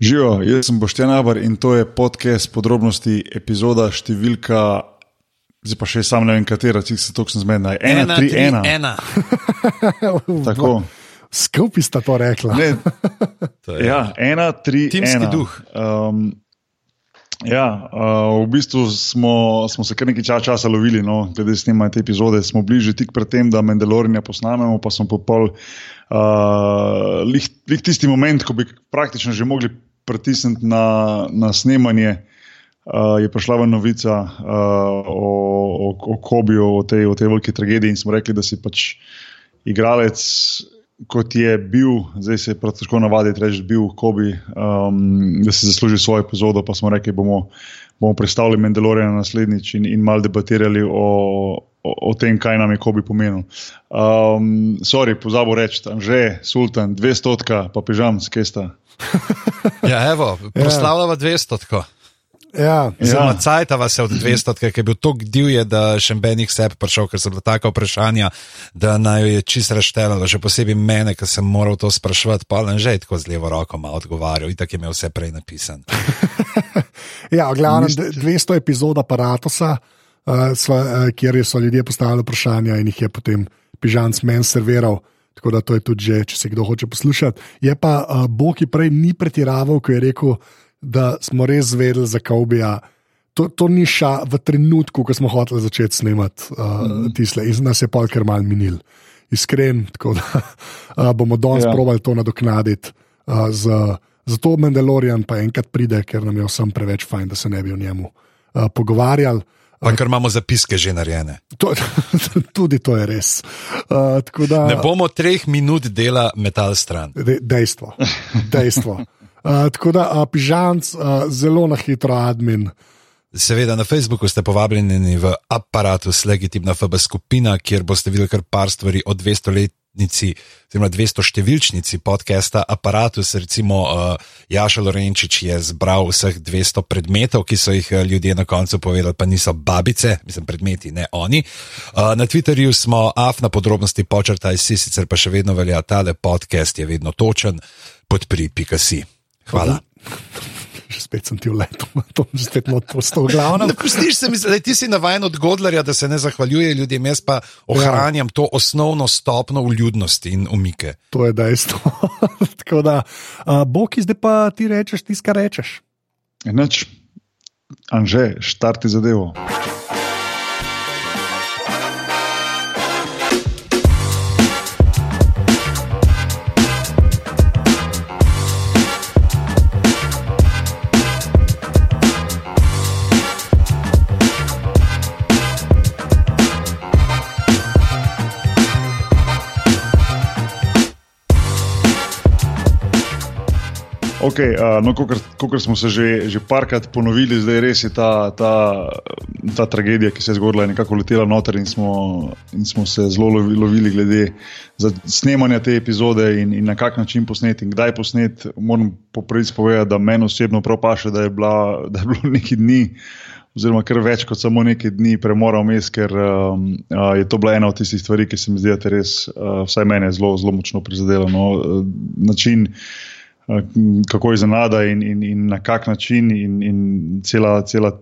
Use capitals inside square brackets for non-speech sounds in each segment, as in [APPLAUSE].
Živijo, jaz sem Boštjan Abr in to je podcast podrobnosti, epizoda številka, zdaj pa še sam ne vem, katera, če se točno zmedna. Ena, tri, ena. ena. [LAUGHS] Tako. Skupaj sta to rekla. Ne, To je- ja, ena, tri, Timski ena. duh. Um, ja, uh, v bistvu smo, smo se kar nekaj ča- časa lovili, no, glede snemanja te epizode. Smo bili že tik pred tem, da Mandaloriana posnamemo, pa smo popol. Uh, lih, lih tisti moment, ko bi praktično že mogli pritisniti na, na snemanje, uh, je prišla ven novica uh, o, o, o Kobiju, o tej, o tej veliki tragediji, in smo rekli, da si pač igralec, kot je bil, zdaj se je prav težko navaditi, reči, bil Kobi, um, da si zasluži svojo epizodo. Pa smo rekli, bomo, bomo predstavili Mandaloriana naslednjič in, in mal debatirali o, o, o tem, kaj nam je Kobi pomenil. Um, sorry, pozabo reči, tam že, Sultan, 200, pa pižam, skesta. [LAUGHS] Ja, evo, proslavljava 200. Tako. Ja, Zelo Ja. cajtava se od 200, ker je bil tako divje, da še benih sebe prišel, ker so bila taka vprašanja, da naj jo je čist reštelalo, še posebej mene, ker sem moral to spraševati, pa len že je tako z levo roko malo odgovarjal, itak je imel vse prej napisan. [LAUGHS] [LAUGHS] ja d- 200 epizod aparata, uh, sva, uh, kjer so ljudje postavili vprašanja in jih je potem pižanc men serviral. Tako da to je tudi, že, če se kdo hoče poslušati. Je pa uh, Bog, ki prej ni pretiraval, ko je rekel, da smo res zvedeli za Kaubija. To, to ni ša v trenutku, ko smo hoteli začeti snemati uh, mm. tisle, in nas je pol kar mal minil. Iskren, tako da uh, [LAUGHS] bomo danes Ja. probali to nadoknaditi. Uh, z, zato Mandalorian pa enkrat pride, ker nam je vsem preveč fajn, da se ne bi o njemu uh, pogovarjali. Pa ker imamo zapiske že narejene. [LAUGHS] To, tudi to je res. Uh, da, Ne bomo treh minut dela metal stran. De, dejstvo. dejstvo. Uh, tako da, uh, pižanc, uh, zelo na hitro admin. Seveda na Facebooku ste povabljeni v aparatus Legitimna FB skupina, kjer boste videli kar par stvari o 200-letnici, oziroma 200-številčnici podcasta Apparatus. Recimo uh, Jaša Lorenčič je zbral vseh 200 predmetov, ki so jih uh, ljudje na koncu povedali, pa niso babice, mislim, predmeti, ne oni. Uh, na Twitterju smo af na podrobnosti počrtaj si, sicer pa še vedno velja, tale podcast je vedno točen, podpri pikasi. Hvala. Že spet sem ti vletel, [LAUGHS] to je spet moj postov glavno. Ne pustiš se mi, da ti si navaden od Godlerja, da se ne zahvaljuje ljudem, jaz pa ohranjam ja. to osnovno stopno vljudnosti in umike. To je dejstvo. [LAUGHS] tako da, uh, Bog, zdaj pa ti rečeš, ti skar rečeš. Enač, Anže, štarti zadevo. Okay, uh, no, kot smo se že, že parkrat ponovili, zdaj res je ta, ta, ta tragedija, ki se je zgodila, nekako letela noter in smo, in smo se zelo lovi- lovili glede snemanja te epizode in, in na kak način posneti in kdaj posneti. Moram poprvič povedati, da meni osebno prav paše, da je, bila, da je bilo [LAUGHS] neki dni. Oziroma, kar več kot samo nekaj dni premora vmes, ker um, uh, je to bila ena od tistih stvari, ki se mi zdi, da je res, uh, vsaj mene, zelo, zelo močno prizadela. No, uh, način, uh, kako je zanada in, in, in na kak način, in, in cela, cela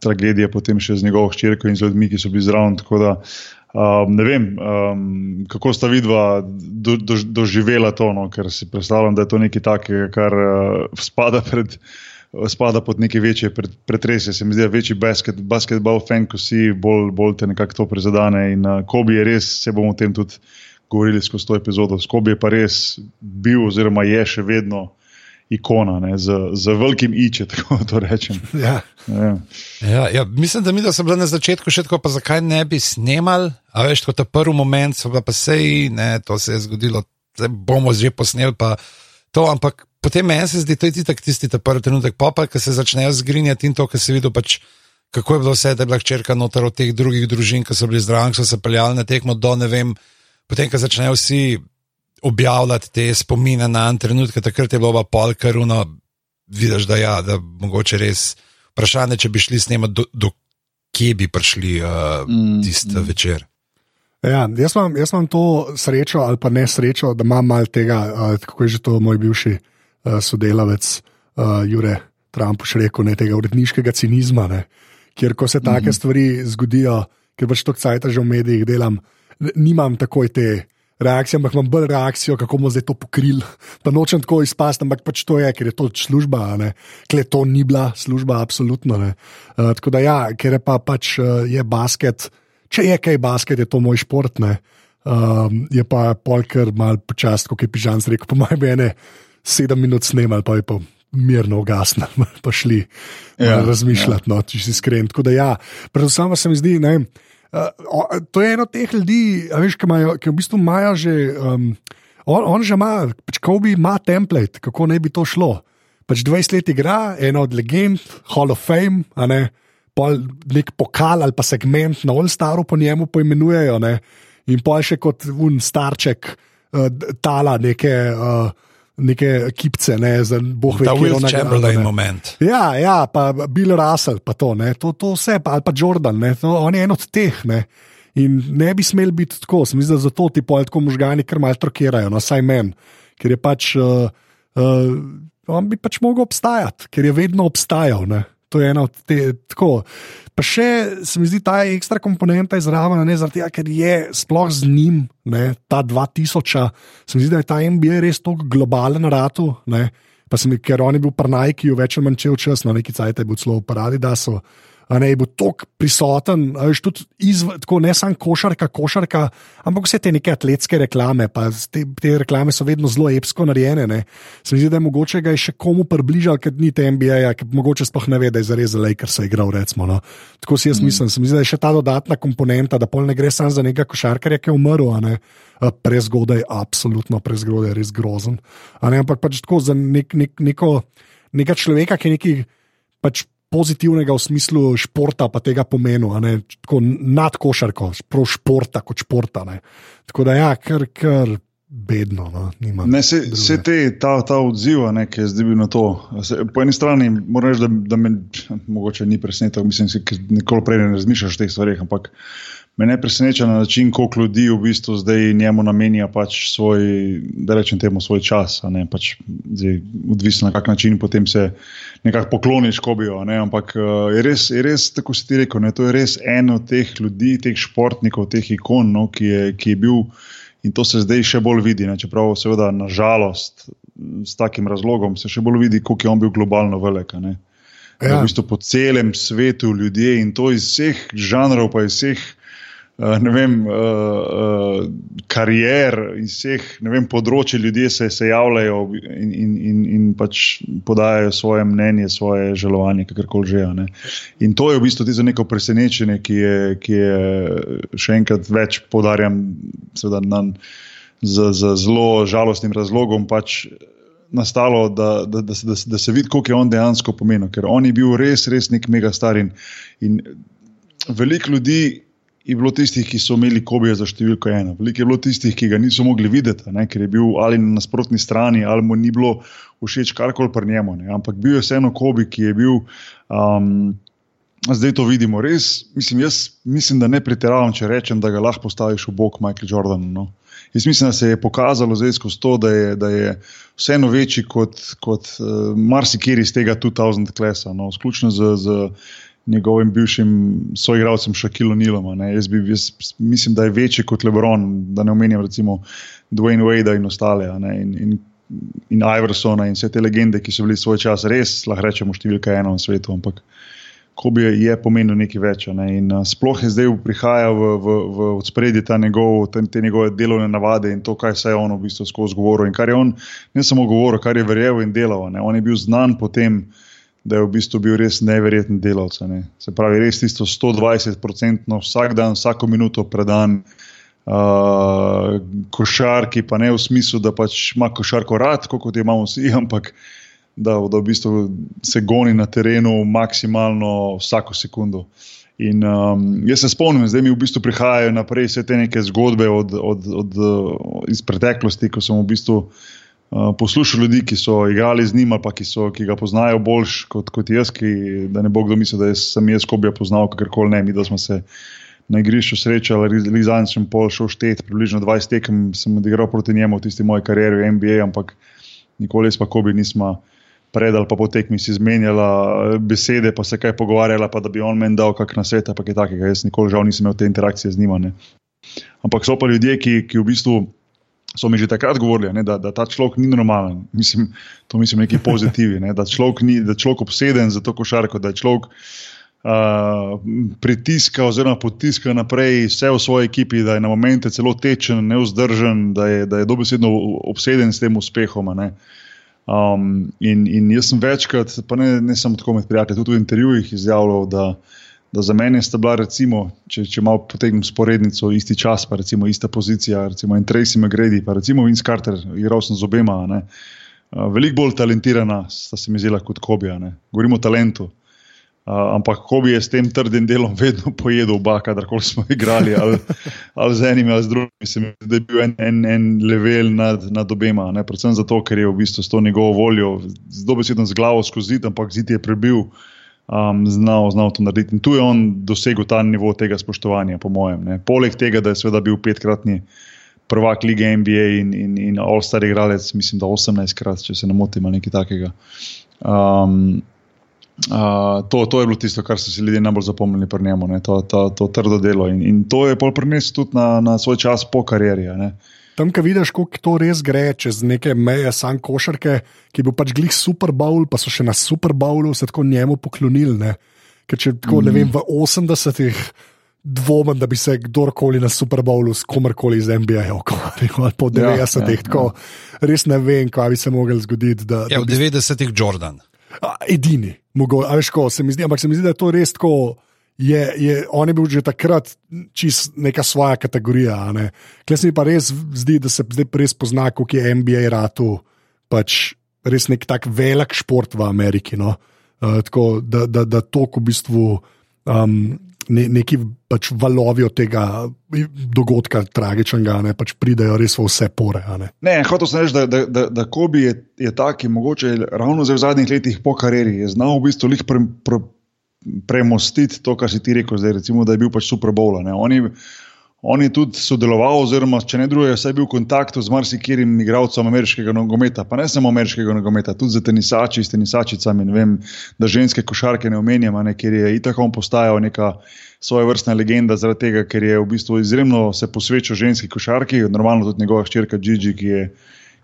tragedija potem še z njegovo hčerko in z ljudmi, ki so bili zraven. Tako da um, ne vem, um, kako sta vidva do, do, doživela to, no, ker si predstavljam, da je to nekaj takega, kar uh, spada pred spada pod neke večje pret- pretrese. Se mi zdi, da večji basket, basketball fan, ko si, bolj, bolj te nekako to prizadene. In uh, Kobi je res, se bomo o tem tudi govorili skozi to epizodo. Kobi je pa res bil, oziroma je še vedno ikona, ne, z, z velikim iče, [LAUGHS] tako to rečem. Ja. Vem. Ja, ja, mislim, da mi da sem bila na začetku še tako, pa zakaj ne bi snemal, a veš, kot ta prvi moment, so pa sej, ne, to se je zgodilo, zdaj bomo že posneli pa to, ampak potem meni se zdi, to je tisti, tisti ta prvi trenutek, pa pa, ko se začnejo zgrinjati in to, kar se videl pač. Kako je bilo vse, da je bila hčerka noter od teh drugih družin, ki so bili zraven, ki so se peljali na tekmo do ne vem, potem, ko začnejo vsi objavljati te spomine na en trenutek, takrat je bilo pa pol karuno, vidiš, da ja, da mogoče res vprašanje, če bi šli snemati, do, do kje bi prišli uh, Mm, tisti mm. večer. Ja, jaz, imam, jaz imam to srečo ali pa nesrečo, da imam malo tega, uh, kako je že to moj bivši uh, sodelavec uh, Jure Trump še rekel, ne tega uredniškega cinizma, ne, kjer ko se take mm -hmm. stvari zgodijo, ker pač to kcajta že v medijih delam, nimam takoj te. Reakcija, ampak imam bolj reakcijo, kako bomo zdaj to pokrili. Pa nočem tako izpasti, ampak pač to je, ker je to služba, ker to ni bila služba, absolutno. Uh, tako da, ja, ker je pa pač uh, je basket, če je kaj basket, je to moj šport. Uh, Um, je pa polkar mal počasi, kot je Pižan rekel, po mojem, ene sedem minut snemal, pa je pa mirno ugasnil, [LAUGHS] pa šli ja, razmišljati, ja. no, če si iskren. Tako da ja, predvsem se mi zdi, ne. Uh, to je eno teh ljudi, veš, ki, imajo, ki v bistvu imajo že, um, on, on že ima, pač Kobe ima template, kako naj bi to šlo. Pač 20 let igra, ena od legend, Hall of Fame, a ne, pol nek pokal ali pa segment na All Staru po njemu poimenujejo. Ne in pa še kot un starček, uh, tala neke. Uh, Neke kipce, ne, za boh ve, kako je to Chamberlain moment. Ja, ja, pa Bill Russell, pa to, ne, to, to vse, pa, ali pa Jordan, ne, to, on je en od teh. Ne. In ne bi smel biti tako, sem mislil, da zato ti pojjo tako možgani, ker malo trokirajo, no, saj men, ker je pač, uh, uh, on bi pač mogel obstajati, ker je vedno obstajal. Ne. To je ena od teh, tako. Pa še se mi zdi ta ekstra komponenta izraven, ne zaradi tega, ker je sploh z njim, ne, ta 2000, se mi zdi, da je ta MBA res tako globalen ratu. Ne, pa sem, ker on je bil prnaj, ki jo več ali manj čel čas, no neki cajt je bil celo v paradi, da so ne, bil tako prisoten, veš, tudi izv, tako, ne samo košarka, košarka, ampak vse te neke atletske reklame. Te, te reklame so vedno zelo epsko narejene. Se mi zdi, da je mogoče ga je še komu približal, ker ni te NBA, ki mogoče sploh ne ve, da je za res Lakers igral. Recimo, no. Tako si jaz mm. mislim. Se mi zdi, da je še ta dodatna komponenta, da pol ne gre samo za nekega košarkarja, ki je umrl. Prezgodaj, absolutno prezgodaj, res grozen. Ampak pač tako za nek, nek, neko, nekega človeka, ki je neki pač pozitivnega v smislu športa, pa tega pomenu, tako nad košarko, prav športa kot športa. Ne. Tako da, ja, kar, kar bedno. No, ne, se, se te, ta, ta odziv, ne, ki je zdaj bil na to. Se, po eni strani moram reči, da, da me mogoče ni presenetilo, mislim, da nikoli prej ne razmišljaš o teh stvareh. Ampak me ne preseneča na način, koliko ljudi v bistvu zdaj njemu namenja pač svoj, da rečem temu, svoj čas. Pač, zdaj, odvisno na kak način potem se nekako pokloniš kobijo. Ampak uh, je, res, je res, tako si ti rekel, ne? to je res en od teh ljudi, teh športnikov, teh ikon, no? ki, je, ki je bil. In to se zdaj še bolj vidi, ne? čeprav, seveda, nažalost, s takim razlogom se še bolj vidi, koliko je on bil globalno velik. Ja. V bistvu po celem svetu ljudje in to iz vseh žanrov, pa iz vseh Eh, ne vem, uh, uh, karier in vseh vem, področji, ljudje se, se javljajo in, in, in, in pač podajajo svoje mnenje, svoje želovanje, kakorkoli že. Ne. In to je v bistvu tisto neko presenečenje, ki je, ki je še enkrat več podarjam, seveda, na, z, z zelo žalostnim razlogom. Pač, Nastalo, da, da, da, da, da se vidi, koliko je on dejansko pomenil, ker on je bil res, res nek mega star. In, in veliko ljudi je bilo tistih, ki so imeli kobije za številko ena. Veliko je bilo tistih, ki ga niso mogli videti, ne, ker je bil ali na nasprotni strani, ali mu ni bilo všeč karkoli pri njemu. Ne. Ampak bil je vseeno kobi, ki je bil. Um, Zdaj to vidimo, res. Mislim, jaz mislim, da ne pretiravam, če rečem, da ga lahko postaviš v bok Michael Jordanu. No. Jaz mislim, da se je pokazalo zdaj skozi to, da je, da je vseeno večji kot, kot uh, marsikiri iz tega 2000 klesa. No. Sključno z, z njegovim bivšim soigralcem Šakilom Nilom. Jaz, jaz mislim, da je večji kot Lebron, da ne omenjam recimo Dwayne Wade in ostale. In, in, in Iversona in vse te legende, ki so bili svoj čas res, lahko rečemo, številka ena na svetu. Ampak ko bi je pomenil nekaj več. Ne? In sploh je zdaj prihaja v, v, v spredje njegov, te, te njegove delovne navade in to, kaj se je on v bistvu skozi govoril. In kar je on ne samo govoril, kar je verjel in delal. Ne? On je bil znan potem da je v bistvu bil res neverjeten delavec. Ne. Se pravi, res tisto 120-odstotno vsak dan, vsako minuto predan uh, košarki, pa ne v smislu, da pač ima košarko rad, kot imamo vsi, [LAUGHS] ampak da, da v bistvu se goni na terenu maksimalno vsako sekundo. In um, jaz se spomnim, da mi v bistvu prihajajo naprej vse te neke zgodbe od, od, od, od, iz preteklosti, ko sem v bistvu uh, Eh, poslušal ljudi, ki so igrali z njim, pa ki, so, ki ga poznajo bolj kot, kot jaz, ki, da ne bo kdo mislil, da jaz sem jaz kobija poznal, kakorkoli ne, mi da smo se na igrišču srečali, ali za en sem pol šel štet, približno 20 tekem sem odigral proti njemu v tisti moji karieri v NBA, ampak nikoli pa kobi nismo. pred ali pa po tekmi si izmenjala eh, besede, pa se kaj pogovarjala, pa da bi on meni dal kakšno svet, pa kaj takega. Jaz nikoli žal nisem imel te interakcije z njima. Ne. Ampak so pa ljudje, ki, ki v bistvu so mi že takrat govorili, ne, da, da ta človek ni normalen. Mislim, to mislim neki [LAUGHS] pozitivi, ne, da človek ni da človek obseden za to košarko, da je človek. Uh, pritiska, oziroma potiska naprej vse v svoji ekipi, da je na momente celo tečen, neuzdržen, da je, da je dobesedno obseden s tem uspehom. Um, in, in jaz sem večkrat, pa ne, ne samo tako med prijatelji, tudi v intervjujih izjavljal, da, da za mene sta bila, recimo, če, če malo potegnem sporednico, isti čas, pa recimo ista pozicija, recimo in Tracy McGrady, pa recimo Vince Carter, igral sem z obema. Uh, veliko bolj talentirana sta se mi zdela kot Kobija. Govorimo o talentu. Uh, ampak Kobi je s tem trdim delom vedno [LAUGHS] pojedel oba, kadarkoli smo igrali, ali, ali z enim ali z drugim. Mislim, da je bil en, en, en level nad, nad obema. Ne? Predvsem zato, ker je v bistvu s to njegovo voljo, zelo besedno z glavo skozi zid, ampak zid je prebil um, znal, znal to narediti. In tu je on dosegel ta nivo tega spoštovanja, po mojem. Ne. Poleg tega, da je seveda bil petkratni prvak lige NBA in, in, in all-star igralec, mislim, da 18krat, če se ne motim, ali nekaj takega. Um, Uh, to, to je bilo tisto, kar so si ljudje najbolj zapomnili pri njemu, to, to, to trdo delo. In, in to je pol prenesel tudi na, na svoj čas po karieri. Uh, Tam, ki vidiš, kako to res gre čez neke meje, sam košarke, ki bil pač glih Super Bowl, pa so še na Super Bowlu se tako njemu poklonili. Ne? Ker če tako mm. ne vem, v 80-ih dvomim, da bi se kdorkoli na Super Bowlu s komerkoli iz NBA ukvarjal, ali po 90-ih, ja, ja, ja. res ne vem, kaj bi se moglo zgoditi. Da, ja, v 90-ih Jordan. A, edini, mogo, veš, ko, se zdi, ampak se mi zdi, da je to res tako je, je, on je bil že takrat čist neka svoja kategorija. Kaj se mi pa res zdi, da se zdaj res pozna, kako je NBA ratu, pač res nek tak velik šport v Ameriki. No? Uh, tako, da, da, da to, v bistvu um, ne, neki pač valovi od tega dogodka, tragičnega, ne, pač pridejo res v vse pore. Ne, ne hotel sem reči, da, da, da, da Kobi je, je tak, ki mogoče ravno v zadnjih letih po karieri je znal v bistvu lih pre. pre premostiti to, kar si ti rekel, zdaj, recimo, da je bil pač Super Bowl. On, on je tudi sodeloval, oziroma če ne drugega, je bil v kontaktu z marsikaterim igralcem ameriškega nogometa, pa ne samo ameriškega nogometa, tudi z tenisači, s tenisačicami. Vem, da ženske košarke ne omenjamo, ker je itak on postajal neka. Svoje vrstne legende, zaradi tega, ker je v bistvu izjemno se posvečal ženski košarki, normalno tudi njegova hčerka Gigi, ki je,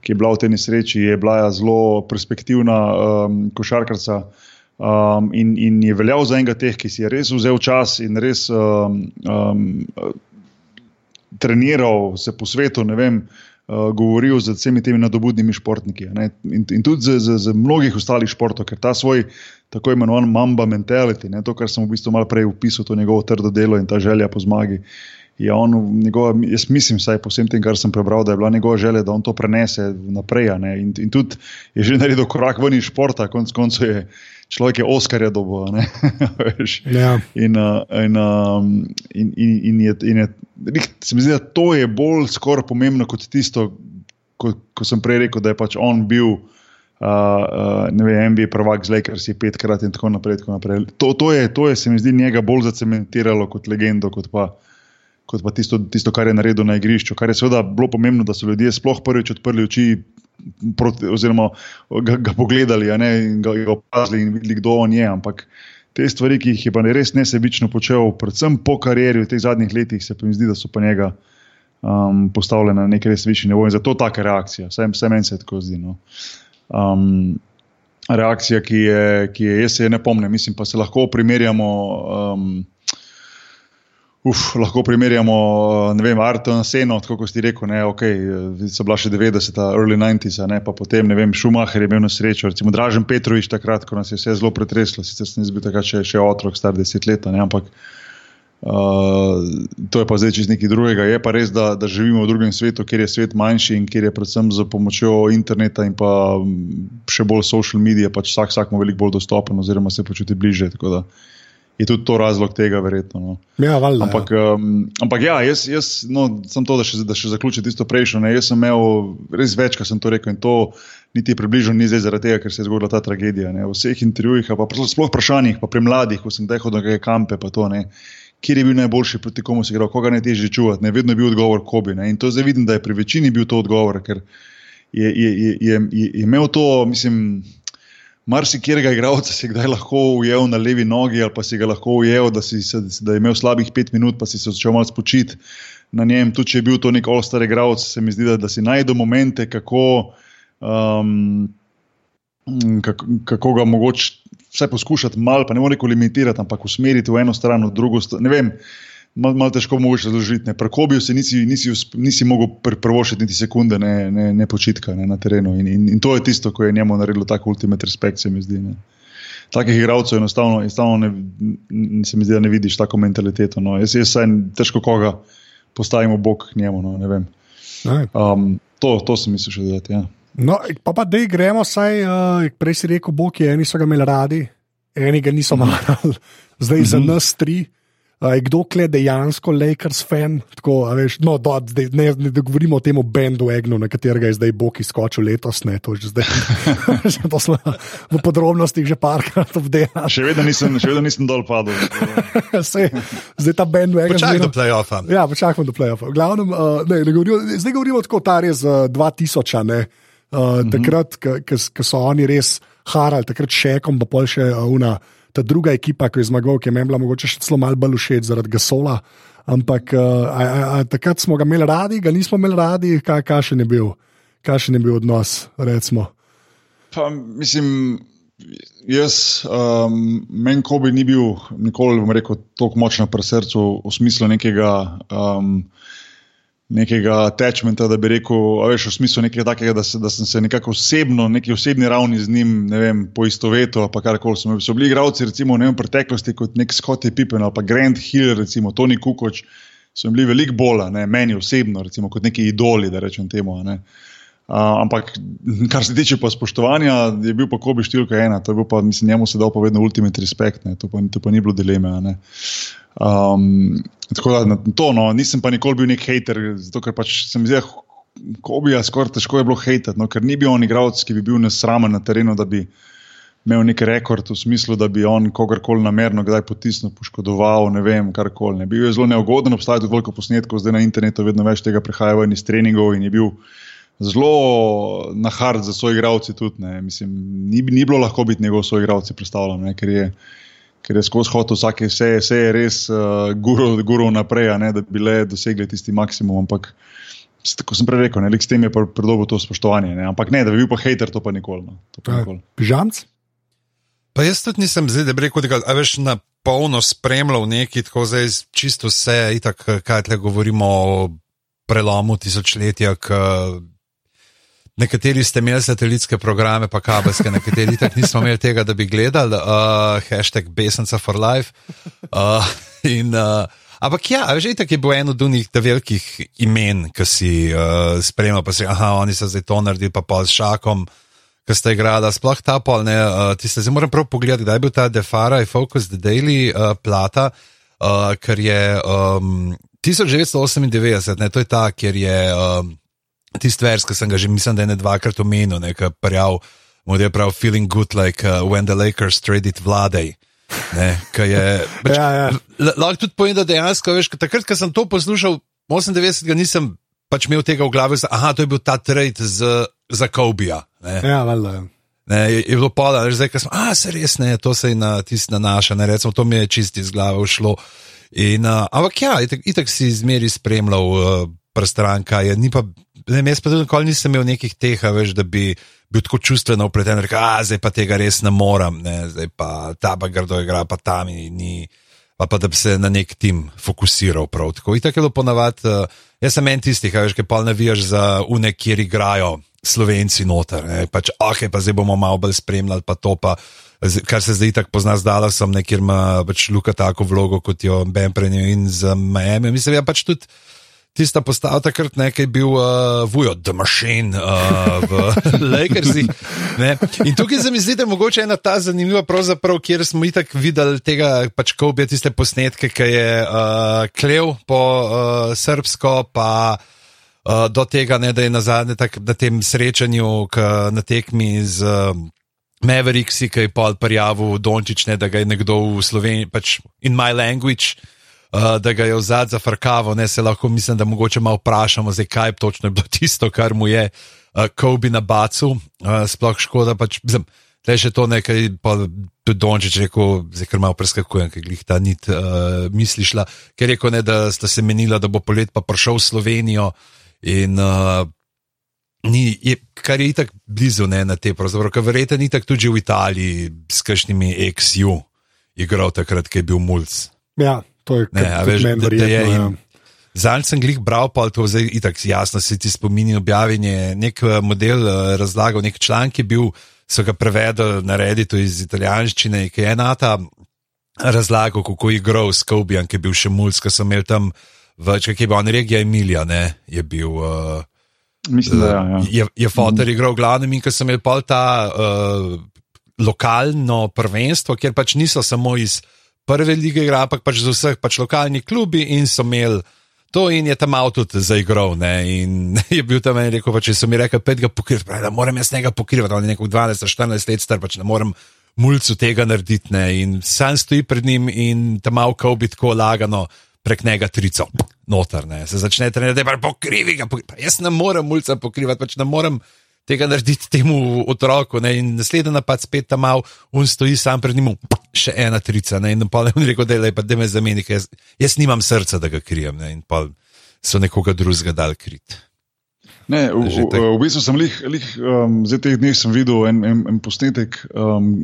ki je bila v tej nesreči, je bila zelo perspektivna um, košarkarka. Um, in, in je veljal za enega teh, ki si je res vzel čas in res um, um, treniral se po svetu, ne vem, uh, govoril z vsemi temi nadobudnimi športniki. In, in tudi z, z, z mnogih ostalih športov, ker ta svoj tako imenovan mamba mentality, ne, to, kar sem v bistvu malo prej opisal, to njegovo trdo delo in ta želja po zmagi. Je on, njegova, jaz mislim, vsaj po vsem tem, kar sem prebral, da je bila njegova želja, da on to prenese naprej. In, in tudi je že naredil korak ven iz športa, konec koncev je človek je Oskarja dobil. [LAUGHS] ja. in, uh, in, um, in, in, in, je, in je, se mi zdi, da to je bolj skoraj pomembno kot tisto, ko, ko sem prej rekel, da je pač on bil. Uh, uh, ne vem, MB je prvak z Lakers, je petkrat in tako naprej. Tako naprej. To, to, je, to je, se mi zdi, njega bolj zacementiralo kot legendo, kot pa, kot pa tisto, tisto, kar je naredil na igrišču. Kar je seveda bilo pomembno, da so ljudje sploh prvič odprli oči proti, oziroma ga, ga pogledali ne, in ga opazili in videli, kdo on je. Ampak te stvari, ki jih je pa res nesebično počel, predvsem po karieri v teh zadnjih letih, se mi zdi, da so pa njega um, postavljene na nek res višji nivo in zato taka reakcija. Vse, vse meni se tako zdi. No. Um, reakcija, ki je, ki je, jaz se je ne pomnim, mislim pa se lahko primerjamo. Um, Uf, lahko primerjamo, ne vem, Arto in Seno, tako kot ste rekli, okay, so bila še 90-ta, early 90-ta, pa potem, ne vem, Šumacher je imel na srečo, recimo Dražen Petrovič takrat, ko nas je vse zelo pretreslo, sicer sem bil takrat še, še otrok, star deset let, ne, ampak uh, to je pa zdaj čez nekaj drugega. Je pa res, da, da živimo v drugem svetu, kjer je svet manjši in kjer je predvsem z pomočjo interneta in pa še bolj social medije, pač vsak, vsak mu veliko bolj dostopen oziroma se počuti bliže. Tako da je tudi to razlog tega, verjetno. No. Ja, valjda, ampak, ja. Um, ampak ja, jaz, jaz no, sem to, da še, da še zaključim tisto prejšnjo. Ne. Jaz sem imel res več, kar sem to rekel. In to niti približno ni zdaj zaradi tega, ker se je zgodila ta tragedija. Ne. V vseh intervjujih, pa sploh vprašanjih, pa pri mladih, ko sem tehal do neke kampe, pa to ne. Kjer je bil najboljši, proti komu si igral, koga najtežje čuvati, ne vedno je bil odgovor, ko bi. In to zdaj vidim, da je pri večini bil to odgovor, ker je, je, je, je, je imel to, mislim, marsikjerega igralca si kdaj lahko ujel na levi nogi, ali pa si ga lahko ujel, da, si, da je imel slabih pet minut, pa si se začel malo spočiti na njem. Tudi če je bil to nek ostar igralec, se mi zdi, da, da si najde momente, kako, um, kako, kako ga mogoče vse poskušati, malo pa ne more limitirati, ampak usmeriti v eno stran, v drugo stran malo mal težko mogoče razložiti. Pri Kobiju si nisi, nisi, nisi mogel prvošiti niti sekunde, ne, ne, ne počitka ne, na terenu. In, in, in to je tisto, ko je njemu naredilo tako ultimate respekt, se mi zdi. Ne. Takih igralcev enostavno, enostavno ne, se mi zdi, da ne vidiš tako mentaliteto. No. Jaz, jaz sem težko koga postavimo bok k njemu. No, um, to, to sem mislil še dodati. Ja. No, pa pa da gremo, saj uh, prej si rekel, bok je, eni so ga imeli radi, eni ga niso [LAUGHS] marali, zdaj mm -hmm. za mhm. nas tri. Je kdo kle dejansko Lakers fan? Tako, veš, no, do, zdaj, ne, ne govorimo o tem bendu Egnu, na katerega je zdaj Bog izskočil letos. Ne, to zdaj, [LAUGHS] to smo v podrobnostih že parkrat obdelali. Še vedno nisem, še vedno nisem dol padel. [LAUGHS] Sej, zdaj ta bend Egnu. Počakaj do playoffa. Ja, počakaj do playoffa. Glavnem, uh, ne, ne govorimo, zdaj govorimo tako tar je z 2000. Ne, uh, mm -hmm. Takrat, ko so oni res harali, takrat še ekom, pa pol še uh, una ta druga ekipa, ki je zmagal, ki je meni bila mogoče še celo malo bolj všeč zaradi Gasola. Ampak uh, a, a, a, takrat smo ga imeli radi, ga nismo imeli radi, kaj, kaj še ne bil, kaj še ne bil odnos. Pa, mislim, jaz, um, meni, ko bi ni bil nikoli, bom rekel, tako močno pri srcu v smislu nekega. Um, nekega attachmenta, da bi rekel, veš, v smislu nekega takega, da, se, da sem se nekako osebno, neki osebni ravni z njim vem, poistovetil. Pa karkoli so, so bili igravci, recimo v preteklosti, kot nek Scottie Pippen ali pa Grant Hill, recimo Tony Kukoč, so bili veliko bolj, ne, meni osebno, recimo kot neki idoli, da rečem temu. Ne. Uh, ampak, kar se tiče pa spoštovanja, je bil pa Kobe številka ena, to je bil pa, mislim, njemu se dal pa vedno ultimate respekt, to pa, to pa ni bilo dileme. Um, tako da to, no, nisem pa nikoli bil nek hater, zato ker pač sem zdaj, Kobe je skoraj težko je bilo hater, no, ker ni bil on igralec, ki bi bil nesramen na terenu, da bi imel nek rekord v smislu, da bi on kogarkoli namerno kdaj potisnil, poškodoval, ne vem, karkoli. Ne. Bil je zelo neugoden, obstaja tudi veliko posnetkov, zdaj na internetu vedno več tega prihaja ven iz treningov in je bil zelo na hard za svoje igralce. Mislim, ni, ni bilo lahko biti njegov svoj igralec, predstavljam, ker je. Ker je skozi hotel vsake, vse, vse je res uh, guru naprej, ne, da bi le dosegli tisti maksimum. Ampak, kot sem prej rekel, s tem je predolgo to spoštovanje. Ne. Ampak ne, da bi bil pa hater, to pa nikoli. No. Pižamc? Pa jaz tudi nisem zdaj, da bi rekel, da ga veš na polno spremljal neki, tako zdaj čisto vse, itak, kaj tle govorimo o prelomu tisočletja, Nekateri ste imeli satelitske programe, pa kabelske, nekateri tako nismo imeli tega, da bi gledali, uh, hashtag Besenca for Life. Uh, in, uh, ampak ja, že tako je bil en od unih velikih imen, ki si uh, spremljal, pa si, aha, oni so zdaj to naredili, pa pa s šakom, ki ste igrali, sploh ta pol, ne, uh, ti ste zdaj moram prav pogledati, kdaj je bil ta Defara, Focus, The Daily uh, plata, uh, ker je um, 1998, ne, to je ta, kjer je. Um, tisti vers, ki sem ga že, mislim, da je ne dvakrat omenil, nekaj prav, moj je prav, feeling good, like uh, when the Lakers traded vladej. Ne, je, pač, ja, ja. Lahko tudi povem, da dejansko, veš, takrat, ko sem to poslušal, 98, ga nisem pač imel tega v glavi, da je bil ta trade z, za Kobija. Ja, valjda. Ja. Ne, je, je bilo pola, zdaj smo, a se res ne, to se je na tisti nanaša, ne, recimo, to mi je čisti iz glave ušlo. In, uh, ampak ja, itak, itak si izmeri spremljal uh, prstranka, je, ni pa ne, jaz pa tudi nikoli nisem imel nekih teh, veš, da bi bil tako čustveno upleten, da zdaj pa tega res ne morem, ne, zdaj pa ta pa grdo igra, pa tam ni. Pa, pa da bi se na nek tim fokusiral. Prav. Tako je bilo ponavadi. Uh, jaz sem en tistih, ki pa ne vijaš za une, kjer igrajo slovenci noter. Pač, ok, pa zdaj bomo malo bolj spremljali, pa to pa. Kar se zdaj tako pozna, zdala sem nekjer ima pač Luka tako vlogo kot jo Ben Prenjo in za Miami. Mislim, ja pač tudi tista postava takrat nekaj bil uh, Vujo, The Machine uh, v [LAUGHS] Lakersih. Ne? In tukaj se mi zdi, da je mogoče ena ta zanimiva, kjer smo itak videli tega, pač ko bi tiste posnetke, ki je uh, klev po uh, srpsko, pa uh, do tega, ne, da je na zadnje na tem srečanju, k, na tekmi z. Uh, Mavericksi, ki je pa prijavil Dončič, ne, da ga je nekdo v Sloveniji, pač in my language, uh, da ga je vzad za frkavo, ne se lahko mislim, da mogoče malo vprašamo, zdaj, kaj točno je bilo [LAUGHS] tisto, kar mu je uh, Kobe na bacu, uh, sploh škoda. Pač, Te še to nekaj, pa tudi Dončič rekel, zdaj ker malo preskakujem, ker jih ta nit uh, mislišla, ker je rekel, ne, da sta se menila, da bo polet pa prišel v Slovenijo in uh, ni, je, kar je itak blizu ne, na te, ker verjete, ni tako tudi v Italiji s kakšnimi ex-ju igral takrat, ko je bil mulj. Ja, to je Ne, a veš, meni verjetno. Ja. Zanj sem glih bral, pa to zdaj itak jasno se ti spomini objavljenje. Nek eh, model eh, razlagal, nek članek je bil, so ga prevedli na Redditu iz italijanščine, ki je enata razlagal, kako je igral s Kobijan, ki je bil še mulj, ki so imeli tam več, ki je bil on regija Emilija, ne, je bil. Uh, Mislim, da ja, ja. je, je fotor igral v glavnem in ko sem imel pol ta uh, lokalno prvenstvo, kjer pač niso samo iz prve lige igra, ampak pač z vseh pač lokalnih klubi in so imeli. To in je tam avto tudi zaigral. In [LAUGHS] je bil tam en rekel, pa, če so mi rekli, pet ga pokrivati, pravi, da moram jaz njega pokrivati, on je nekako 12-14 let star, pač ne morem mulcu tega narediti. Ne? In sam stoji pred njim in tam avko bi tako lagano prek njega trico, noter. Ne? Se začne trenirati, da je pokrivi ga. Pokri... Pa jaz ne morem mulca pokrivati, pač ne morem tega narediti temu otroku. Ne? In naslednji napad spet tam mal, on stoji sam pred njim, še ena trica. Ne? In pa on rekel, da je lepa, da me zameni, ker jaz, jaz nimam srca, da ga krijem. Ne? In pa so nekoga drugega dal krit. Ne, v, v, tako. v bistvu sem lih, lih um, zdaj teh dneh sem videl en, en, en posnetek, um,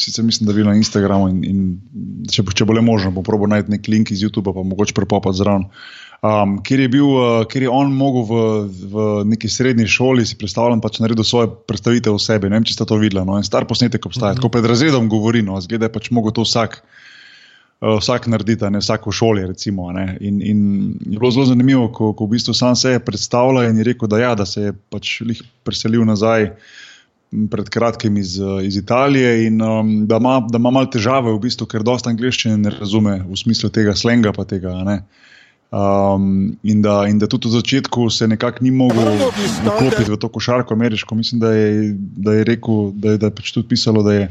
sicer mislim, da je bil na Instagramu in, in če, če bo le možno, bom probil najti nek link iz YouTuba, pa mogoče prepopati zraven. Um, kjer, je bil, uh, kjer je on mogel v, v neki srednji šoli si predstavljati, pač naredil svoje predstavitev o sebi. Ne vem, če ste to videli. No? En star posnetek obstaja, mm -hmm. tako pred razredom govori, no, zgleda, da je pač mogel to vsak. Uh, vsak naredi, a ne vsak v šoli. Recimo, ne. in, in je bilo zelo zanimivo, ko, ko v bistvu sam se je predstavljal in je rekel, da, ja, da se je pač preselil nazaj m, pred kratkim iz, eh, iz Italije in um, da ima da ima malo težave, v bistvu, ker dosta angliščine ne razume v smislu tega slenga. Pa tega, ne. Um, in, da, in da tudi v začetku se nekako ni mogel vklopiti v to košarko ameriško. Mislim, da je, da je rekel, da je, da je pač tudi pisalo, da je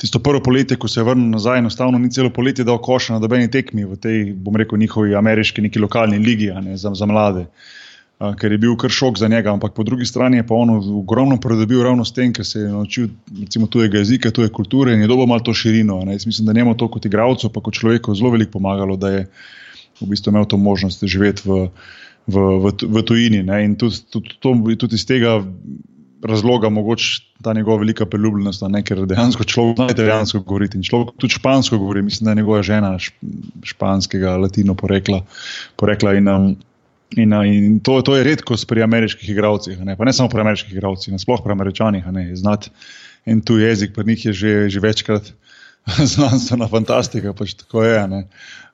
tisto prvo poletje, ko se je vrnil nazaj, enostavno ni celo poletje dal koša na dobeni tekmi v tej, bom rekel, njihovi ameriški, neki lokalni ligi ne, za, za mlade. Uh, ker je bil kar šok za njega, ampak po drugi strani je pa on ogromno pridobil ravno s tem, ker se je naučil recimo, tujega jezika, tuje kulture in je dobil malo to širino. mislim, da njemu to kot igralcu, pa kot človeku zelo veliko pomagalo, da je v bistvu imel to možnost živeti v, v, v, v tujini. Ne. In tudi, tudi, tudi, tudi iz tega razloga mogoče ta njegova velika priljubljenost, ne, ker dejansko človek zna italijansko govoriti in človek tudi špansko govori. Mislim, da je njegova žena šp, španskega, latino porekla. porekla in, um, In, a, in to, to je redkost pri ameriških igralcih, ne, pa ne samo pri ameriških igralcih, nasplošno pri američanih. Znati en tuji jezik, pri njih je že, že večkrat [LAUGHS] znanstvena fantastika, pač tako je. ne.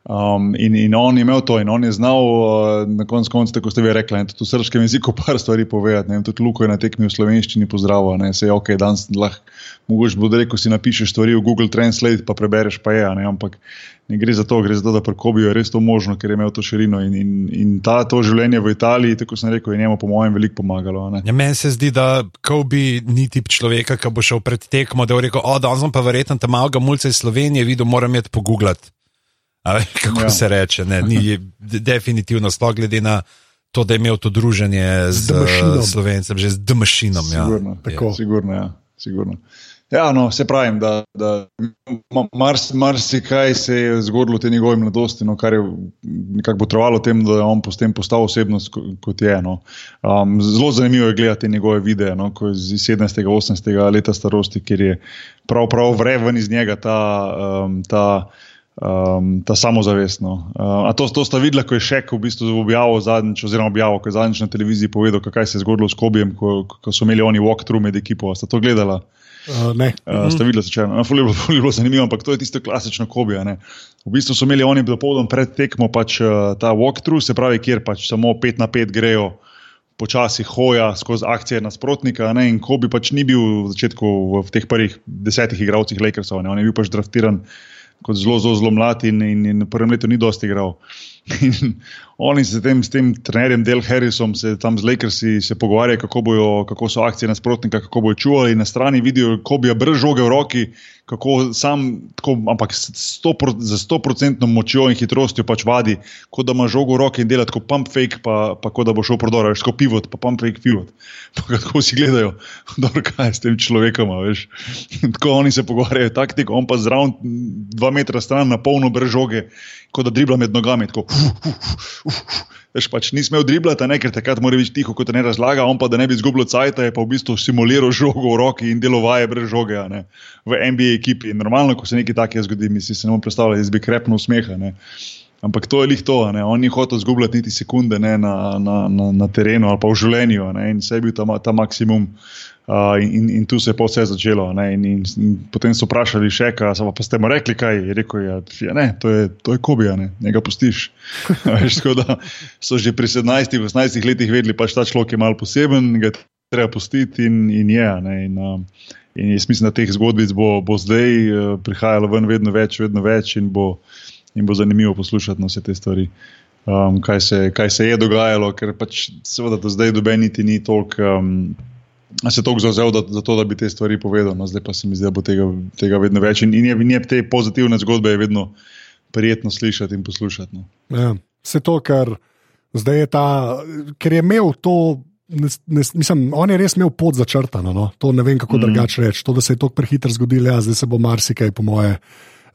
Um, in, in on je imel to, in on je znal uh, na koncu konca, tako ste vi rekli, ne, tudi v srpskem jeziku [LAUGHS] par stvari povedati. Ne, tudi Luko je na tekmi v slovenščini pozdravil, ne, se je ok, danes lahko, mogoče bo rekel, si napišeš stvari v Google Translate, pa prebereš, pa je, ne, ampak ne gre za to, gre za to, da pri Kobiju je res to možno, ker je imel to širino in, in, in ta, to življenje v Italiji, tako sem rekel, je njemu po mojem veliko pomagalo. ne. Ja, meni se zdi, da Kobe ni tip človeka, ki bo šel pred tekmo, da bo rekel: O, danes pa verjetno tam malega mulca iz Slovenije videl, moram jeti pogooglati. A veš, Kako Ja. ja. se reče? Ne, ni, definitivno, sploh glede na to, da je imel to druženje z, z Slovencem, že z Dmašinom. Ja. Sigurno, Je. Tako. sigurno, ja, sigurno. Ja, no, se pravim, da, da ma- mars- marsikaj se je zgodilo v tej njegovi mladosti, no, kar je nekako potrovalo temu, da je on potem postal osebnost, ko- kot je. No. Um, zelo zanimivo je gledati njegove videe, no, iz 17. 18. leta starosti, kjer je prav, prav vreven iz njega ta. Um, ta Um, ta samozavest. No. Uh, a to, to sta videla, ko je še v bistvu objavil zadnjič, oziroma objavil, ko je zadnjič na televiziji povedal, kaj se je zgodilo s Kobijem, ko, ko so imeli oni walkthrough med ekipo. Sta to gledala? Uh, ne. Uh, sta videla, če no, je bilo, ful je bilo zanimivo, ampak to je tisto klasično Kobija. Ne. V bistvu so imeli oni dopoldan pred tekmo pač, uh, ta walkthrough, se pravi, kjer pač samo 5 na 5 grejo. Počasi hoja skozi akcije nasprotnika, ne, in ko bi pač ni bil v začetku v, v teh prvih desetih igralcih Lakersov, ne, on je bil pač draftiran kot zelo, zelo, zelo mlad in, in, in v prvem letu ni dosti igral. [LAUGHS] In oni se tem, s tem trenerjem Del Harrisom, se tam z Lakersi se pogovarjajo, kako, bojo, kako so akcije nasprotnika, kako bojo čuvali. Na strani vidijo, kako bi brž žoge v roki, kako sam, tako, ampak sto, za 100% močjo in hitrostjo pač vadi, kot da ima žogo v roki in dela tako pump fake, pa, pa kot da bo šel prodor, veš, kot pivot, pa pump fake pivot. [LAUGHS] Tako si gledajo, [LAUGHS] dobro, kaj je s tem človekom, veš. Tako oni se pogovarjajo, taktiko, on pa zraven dva metra stran na polno brž žoge kot da dribla med nogami. Tako, uf, uf, uf, Veš, pač ni smel driblati, ne, ker takrat mora biti tiho, kot ne razlaga, on pa da ne bi izgubil cajt, je pa v bistvu simuliral žogo v roki in delovaje brez žoge ne, v NBA ekipi. In normalno, ko se nekaj takega zgodi, mi si se ne bomo predstavljali, jaz bi krepno usmeha. Ampak to je lih to, ne. on ni hotel izgubljati niti sekunde ne, na, na, na, na terenu ali pa v življenju ne, in bil ta, ta maksimum. Uh, in, in tu se je pa vse začelo. In, in, in potem so vprašali še, kaj pa, ste mu rekli, kaj je rekel. Ja, ja, ne, to je, to je kobija, ne, ne ga pustiš. [LAUGHS] Veš, da so že pri 17-18 letih vedeli, pač ta človek je mal poseben, ga treba pustiti in, in je. Ne, in, uh, in jaz mislim, da teh zgodbic bo, bo zdaj uh, prihajalo ven vedno več, vedno več in bo, in bo zanimivo poslušati no, vse te stvari. Um, kaj, se, kaj se je dogajalo, ker pač seveda do zdaj dobeniti ni toliko. Um, se tako zauzel za to, da bi te stvari povedal. No, zdaj pa se mi zdi, da bo tega, tega vedno več. In, in je, je te pozitivne zgodbe je vedno prijetno slišati in poslušati. No. Ja, vse to, kar zdaj je ta, ker je imel to. Ne, ne, mislim, on je res imel pot začrtano. No? To ne vem, kako mm -hmm. drugače reči. To, da se je to prehitro zgodilo, ja, zdaj se bo marsikaj, po moje,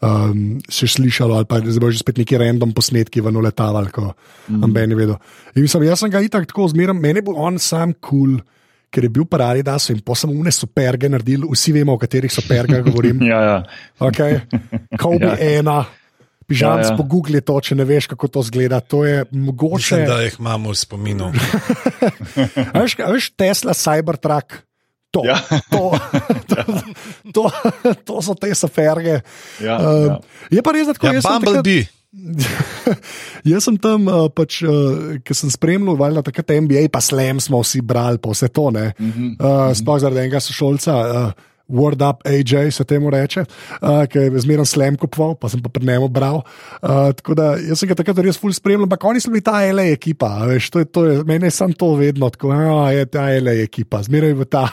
um, še slišalo, ali pa zdaj bo že spet neki random posnetki v noletavali, ko mm -hmm. ne vedo. In mislim, jaz sem ga itak tako zmeraj, meni bo on sam kul. Cool, ker je bil paradi, da so jim posebno umne superge naredili, vsi vemo, o katerih supergah govorim. [LAUGHS] ja, ja. Okay. Kobe ja. ena. Pižam, ja, ja. pogugli to, če ne veš, kako to zgleda. To je mogoče. Mislim, da jih imamo v spominu. [LAUGHS] veš, veš, Tesla, Cybertruck. To, ja. to, to, to, to so te saferge. Ja, uh, ja. Je pa res, da tako je. Ja, Bumblebee. [LAUGHS] Jaz sem tam, uh, pač, uh, ki sem spremljal, valjda takrat NBA, pa slem smo vsi brali, pa vse to. Uh, uh, Sploh zaradi enega sošolca. Uh, Word Up AJ se temu reče, uh, ki je zmeraj slem kupoval, pa sem pa pred njim bral. Uh, tako da jaz sem ga takrat res ful spremljal, ampak oni so bili ta LA ekipa, veš, to je, to je, meni je samo to vedno, tako da je ta LA ekipa, zmeraj v ta.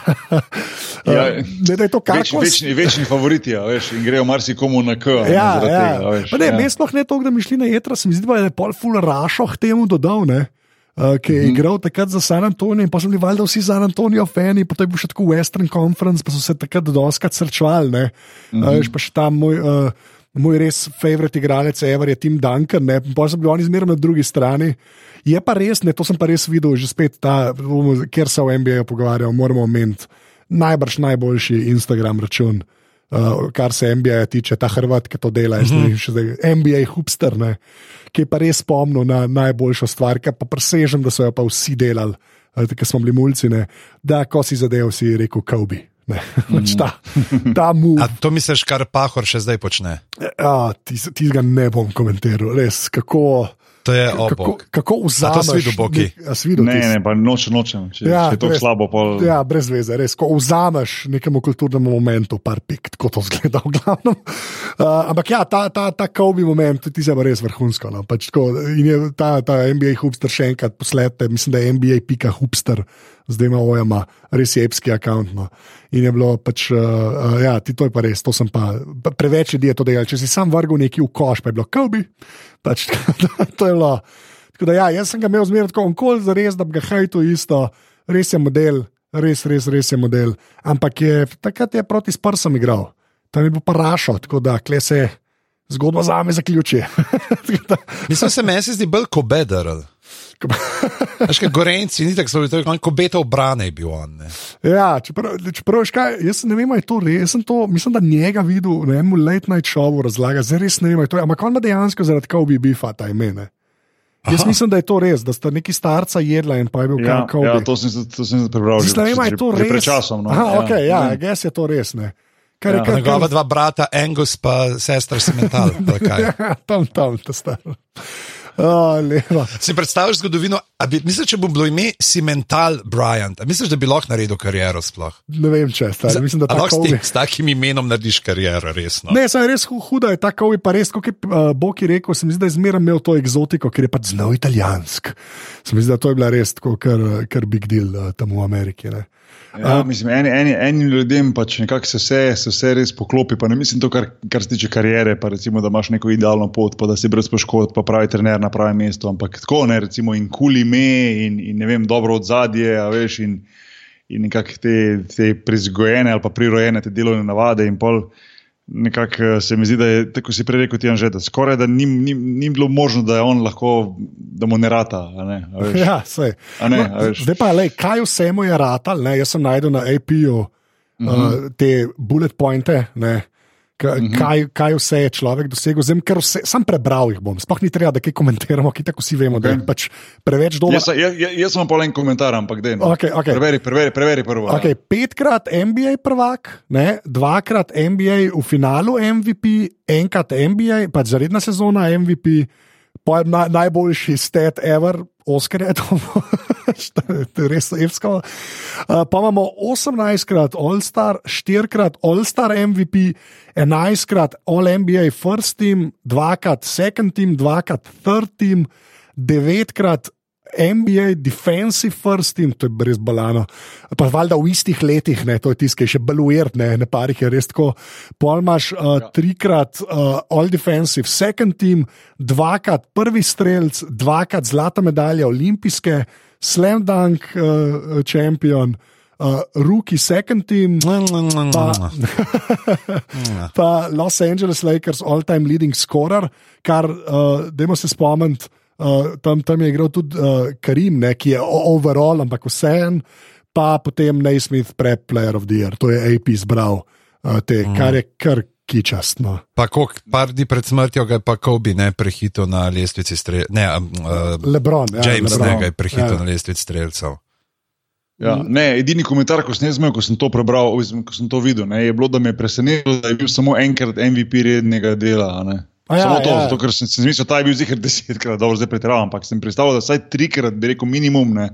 [LAUGHS] ja, ne, da je to kar koli. Večni, večni favoriti, ja, veš, in grejo marsikomu na K. Ja, ja. Tega, veš, ne, ja. mestno ne to, da mi šli na jedra, sem zdi, da je pol ful rašo k temu dodal. Ne? Uh, ki je mm -hmm. igral takrat za San Antonijo, in pa so bili valjda vsi San Antonijo fani, potem je bil še tako Western Conference, pa so se takrat doskrat srčvali. Mm -hmm. uh, pa še tam moj. Uh, Moj res favorit igralec Ever je Tim Duncan, ne pa so bili oni zmeraj na drugi strani. Je pa res, ne, to sem pa res videl, že spet ta, ker se v NBA pogovarjamo, moramo omeniti najbrž najboljši Instagram račun uh, kar se NBA tiče, ta Hrvat, ki to dela, mm -hmm. še zdaj, NBA hupster, ne, ki je pa res spomnil na najboljšo stvar, ki pa presežem, da so jo pa vsi delali, uh, ki smo bili mulci, ne, da ko si zadev, si rekel Kobe. [LAUGHS] Pač ta, ta A to misliš, kar Pahor še zdaj počne? Ja, ti, ti ga ne bom komentiral, res kako. To je obok. Kako, kako vzameš? Svidu boki. Ne, ne, ne, pa nočem, nočem. Če, ja, če je to res, slabo, pol... Ja, brez veze, res. Ko vzameš nekemu kulturnemu momentu, par pik, tako to zgleda v glavnem. [LAUGHS] Uh, ampak ja, ta, ta, ta Kobe moment, ti se pa res vrhunsko. No. Pač tako, in je ta, ta NBA hupster še enkrat poslete, mislim, da je NBA pika hupster zdaj ima ojama, res je epski akant. No. In je bilo pač, uh, uh, ja, ti to je pa res, to sem pa, preveč ljudi je to delal. Če si sam vrgel neki v koš, pa je bilo kobi, pač [LAUGHS] to je bilo. Tako da ja, jaz sem ga imel zmeraj tako, onkoli za res, da bi ga hajto isto, res je model, res, res, res je model. Ampak je, takrat je proti sprsam igral, tam je bil pa rašo, tako da kle se zgodba za me zaključi. [LAUGHS] Mislim, se meni zdi bolj kobedar. [LAUGHS] Veš, kaj gorenci, ni tako zelo, kot beta obrane je bil on. Ne. Ja, čeprav, čeprav kaj, jaz ne vem, ali je to res. To, mislim, da njega videl na enem late night showu razlaga, zdaj res ne vem, ali je to. Ampak on ima dejansko zaradi Kobe bifa ta imena. Jaz mislim, da je to res, da sta neki starca jedla in pa je bil ja, Kobe. Ja, to sem, to sem prebral. Mislim, ne vem, ali je to res. Pred časom. No. Aha, ja, ok, ja, ja. gess je to res. Ne. Kar je ja. kar, kar... dva brata, Angus pa sestra Semental. [LAUGHS] ja, tam, tam, ta star. Oh, si predstavljaš zgodovino bi, misliš, če bo bilo ime Cimental Bryant, a misliš, da bi lahko naredil kariero sploh? Ne vem, če stari. Za- Mislim, da lahko tako s, takim imenom narediš kariero, resno. Ne, saj je res hu- huda, je tako je pa res, kot je uh, Boki rekel, se mi zdi, da je zmeraj imel to eksotiko, ker je pač znal italijansk. Se mi zdi, da to je bila res tako kar, kar big deal uh, tam v Ameriki. Ne. Ja, mislim, eni, eni, enim ljudem pač nekako se vse, se vse res poklopi. Pa ne mislim to, kar, kar se tiče kariere, pa recimo, da imaš neko idealno pot, pa da si brez poškodb, pa pravi trener na pravem mestu. Ampak tako, ne, recimo, in kul ime, in, in ne vem, dobro odzadje, a veš, in, in nekako te, te prizgojene ali pa prirojene te delovne navade. In pol nekako eh, se mi zdi, da je, tako si prej rekel, ti Anže, da skoraj da ni, ni, ni bilo možno, da je on lahko, da mu ne rata. Ne. Ja, sej. A ne, [LAUGHS] no, a veš. zdaj pa, lej, kaj vse mu je ratal, ne? jaz sem najdel na APU uh, Mhm. uh, te bullet pointe. Ne? Ka- Kaj, kaj vse je človek dosegel, zdaj vse, sam prebral jih bom, sploh ni treba, da kaj komentiramo, ki tako vsi vemo, okay. da je pač preveč dobro. Jaz, jaz, jaz, sem pa en komentar, ampak dej. No. Okej, okej. Preveri, preveri, preveri prvo. Okay, petkrat NBA prvak, ne, dvakrat NBA v finalu MVP, enkrat NBA, pač zaredna sezona MVP, pa je na, najboljši stat ever, Oscar je to, [LAUGHS] to je res evsko. Uh, pa imamo 18krat All-Star, 4krat All-Star MVP, 11krat All-NBA First Team, dvakrat Second Team, dvakrat Third Team, devetkrat NBA Defensive First Team, to je res balano. Pa valjda v istih letih, ne, to je tiskaj še baluert, ne, ne parih je res tako. Pol imaš uh, trikrat uh, All Defensive Second Team, dvakrat prvi strelc, dvakrat zlata medalja olimpijske, Slam Dunk uh, Champion, uh, Rookie Second Team. Pa, [LAUGHS] pa Los Angeles Lakers, all-time leading scorer, kar, uh, dajmo se spomniti, uh, tam, tam je igral tudi uh, Karim, ne, ki je overall, ampak vseen, pa potem Naismith, prep player of the year, to je AP zbral, uh, te, mm. kar je kar kičastno. Pa koliko par dni pred smrtjo ga je pa Kobe ne prehitil na lestvici strelcev. Ne, uh, Lebron, ja, James Lebron, ne ga je prehitil ja. na lestvici strelcev. Ja, ne, edini komentar, ko sem jaz imel, ko sem to prebral, ko sem to videl, ne, je bilo, da me je presenetilo, da je bil samo enkrat MVP rednega dela. a ne. Ja, samo to, ja. zato, ker sem si mislil, da je bil zihar [LAUGHS] desetkrat, dobro, zdaj pretiravam, ampak sem predstavljal, da vsaj trikrat bi rekel minimum. Ne.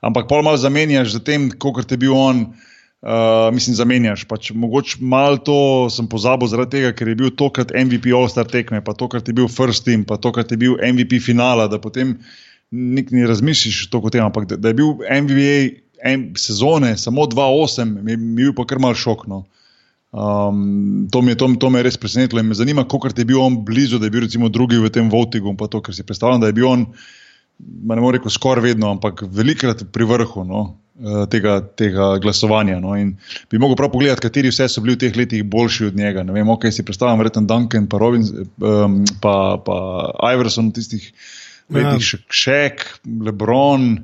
Ampak pol malo zamenjaš za tem, koliko te je bil on. Uh, mislim, zamenjaš. Pač, mogoče malo to sem pozabil zaradi tega, ker je bil tokrat MVP All-Star tekme, pa tokrat je bil First Team, pa tokrat je bil MVP finala, da potem nik ne razmišljiš toliko o tem. Ampak da, da je bil NBA en, sezone samo 2-8, mi, je- mi je bil pa kar mal šok. No. Um, to, mi je, to, to me je res presenetilo in me zanima, koliko je bil on blizu, da je bil recimo drugi v tem Votigu. pa To, ker si predstavljam, da je bil on, ne morem reči skoraj vedno, ampak velikrat pri vrhu no, eh, tega, tega glasovanja. No. In bi mogel prav pogledati, kateri vse so bili v teh letih boljši od njega. Ne vem, ok, si predstavljam, verjetno Duncan, pa, Robins, um, pa, pa Iverson tistih letih, ja. Šek, Lebron.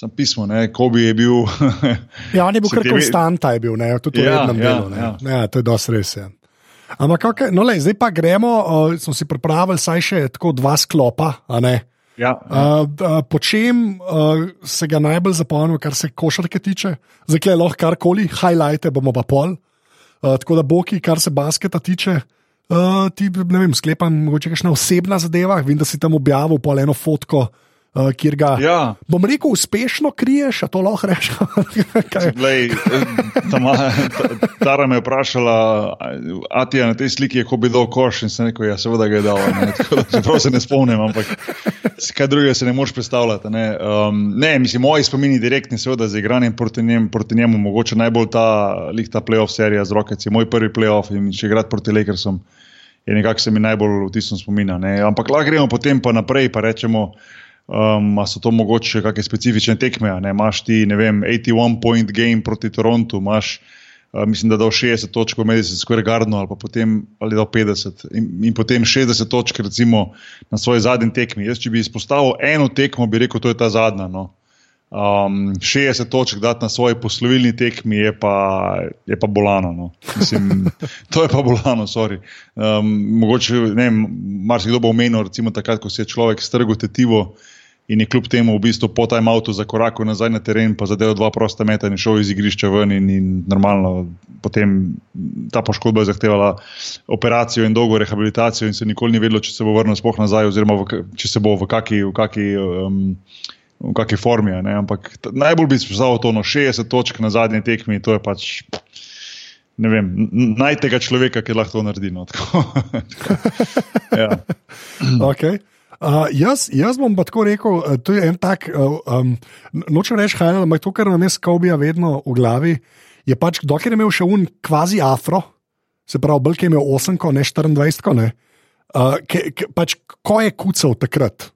Sam pismo, ne, Kobe je bil. [LAUGHS] Ja, on je bil kar ve- konstanta, je bil, ne, tudi v Ja, rednem ja, delu. ne. ja. Ja, to je dosti res. Ja. Ampak, okay, no, lej, zdaj pa gremo, uh, smo si pripravili saj še tako dva sklopa. a ne. ja, Uh, uh, po čem uh, se ga najbolj zapomnil, kar se košarke tiče? Zdaj lahko karkoli, highlighte bomo pa pol. Uh, tako da boki, kar se basketa tiče, uh, ti ne vem, sklepam, mogoče kakšna osebna zadeva. Vem, da si tam objavil pol eno fotko, uh, kjer ga. ja. Bom rekel, uspešno kriješ, a to lahko rečeš. [LAUGHS] Ta- Tara me je vprašala, a ti je na tej sliki, kako bi dal koš in sem rekel, ja, seveda ga je dal. [LAUGHS] Da čeprav se ne spomnim, ampak kaj drugega se ne moreš predstavljati. Ne, um, ne mislim, moji spomini direktni, seveda z igranjem proti njemu, proti njemu mogoče najbolj ta, lih ta playoff serija z Rokeci, moj prvi playoff in če igrati proti Lakersom. Je nekako se mi najbolj vtisnil spomina. Ne. Ampak lahko gremo potem pa naprej, pa rečemo, Um, so to mogoče kakšne specifične tekme? Imaš ti, ne vem, 81 point game proti Torontu, imaš, uh, mislim, da dal 60 točk v Madison Square Gardenu ali pa potem ali dal 50 in, in potem 60 točk recimo na svoji zadnji tekmi. Jaz, če bi izpostavil eno tekmo, bi rekel, to je ta zadnja. No. Um, 60 točk dati na svoji poslovilni tekmi je pa, je pa bolano. No. Mislim, [LAUGHS] to je pa bolano, sorry. Um, mogoče, ne vem, marsikdo bo omenil, recimo takrat, ko si je človek strgal tetivo in je kljub temu v bistvu po time avtu zakorakal nazaj na teren, pa zadeval dva prosta meta in šel iz igrišča ven in, in normalno potem ta poškodba je zahtevala operacijo in dolgo rehabilitacijo in se nikoli ni vedelo, če se bo vrnil sploh nazaj oziroma v, če se bo v kaki, v kaki um, v kakšni formi. Ne? Ampak najbolj bi izpostavil to no 60 točk na zadnji tekmi, to je pač. Ne vem, n- naj tega človeka, ki lahko to naredi. No, [LAUGHS] ja. [LAUGHS] Okay. Uh, jaz, jaz bom pa tako rekel, uh, to je en tak, uh, um, nočem reči, hajl, ampak to, kar nam je skobija vedno v glavi, je pač, dokler je imel še un kvazi afro, se pravi, Belk je imel 8, ne 24, ne. Uh, ke, ke, pač, ko je kucal takrat.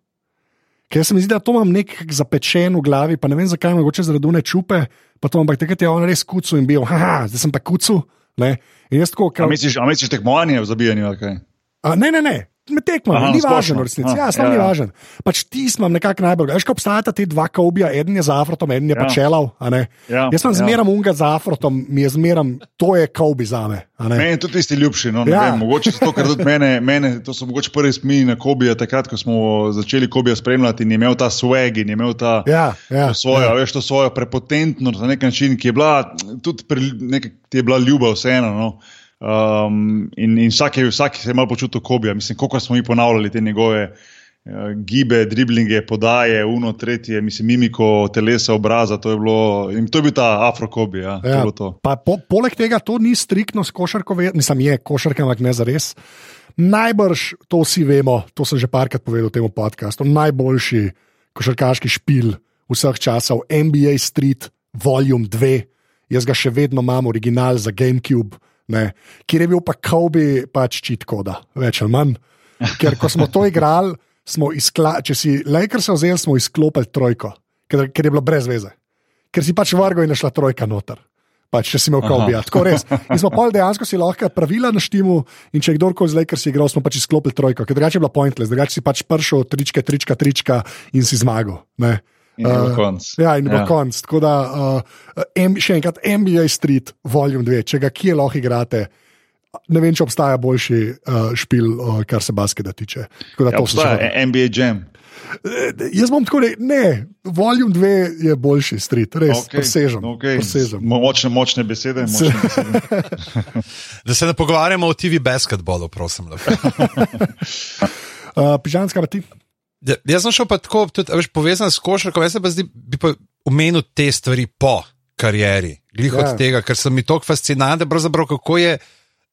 Ker se mi zdi, da to imam nek zapečen v glavi, pa ne vem zakaj, mogoče zaradi une čupe, pa to, ampak takrat je on res kucal in bil, haha, zdaj sem pa kucal. Ne? In jaz tako, A ker. misliš, a misliš tekmovanje v zabijanju? kaj? A, ne, ne, ne. Med tekmami, ni važno, resnici. Ja, samo ja, ni ja. važno. Pač ti smo nekako najbolj. Veš, ko obstajata ti dva kobija, eden je z afrotom, eden je Ja. pa čelav. a ne. Ja, Jaz sem ja. zmeram unga z afrotom, mi je zmeram, to je kobi za me. a ne. Meni tudi tisti ljubši. No, ja. Vem, mogoče zato, ker tudi mene, mene, to so mogoče prvi spomini na Kobija, takrat, ko smo začeli Kobija spremljati in je imel ta swag in je imel ta. Ja, ja, to svojo, ja. veš, to svojo prepotentnost na nek način, ki je bila tudi pri, nek, ti je bila ljubav, vseeno. No. Um, in in vsak, je, vsak se je malo počutil kobija. Mislim, koliko smo mi ponavljali te njegove uh, gibe, driblinge, podaje, uno, tretje, mislim, mimiko telesa, obraza. To je, bilo, in to je bil ta afrokobij. Ja, to je Ja. to. Pa po, poleg tega to ni striktno s košarko, mislim, je košarka, ampak ne za res. Najbrž to vsi vemo, to sem že parkrat povedal v tem podkastu. Najboljši košarkaški špil vseh časov, NBA Street, Volume 2, jaz ga še vedno imam, original za GameCube, ne, kjer je bil pa Kobe, pač čit koda, več ali manj. Ker ko smo to igrali, smo izkla, če si Lakers vzel, smo izklopili trojko, ker, ker je bilo brez veze. Ker si pač vrgo in je šla trojka noter. Pač, če si imel kobija, tako res. In smo pol dejansko si lahko pravila naštemu, in če je kdorkoli z Lakers igral, smo pač izklopili trojko, ker drugače je bila pointless, drugače si pač pršel tričke, trička, trička in si zmagal. Ne. In Uh, konc. Ja, in bo Ja. ja. konc. Tako da, uh, M, še enkrat, NBA Street, Volume 2, če ga kje lahko igrate. Ne vem, če obstaja boljši uh, špil, uh, kar se basketa tiče. Tako da Ja, še obstaja hotel. NBA Jam. Eh, Jaz bom tako rekel, ne, Volume 2 je boljši street, res, okay, presežem. okay. presežem. Mo- Močne, močne besede. Močne besede. [LAUGHS] Da se ne pogovarjamo o TV basketbolu, prosim. Uh, [LAUGHS] Pižanska, pa ti? Ja, jaz sem šel pa tako, tudi, veš, povezan s košarko, jaz se pa zdi, bi pa omenil te stvari po karieri. Glih ja. Ja. od tega, ker so mi tako fascinantne, pravzaprav kako je.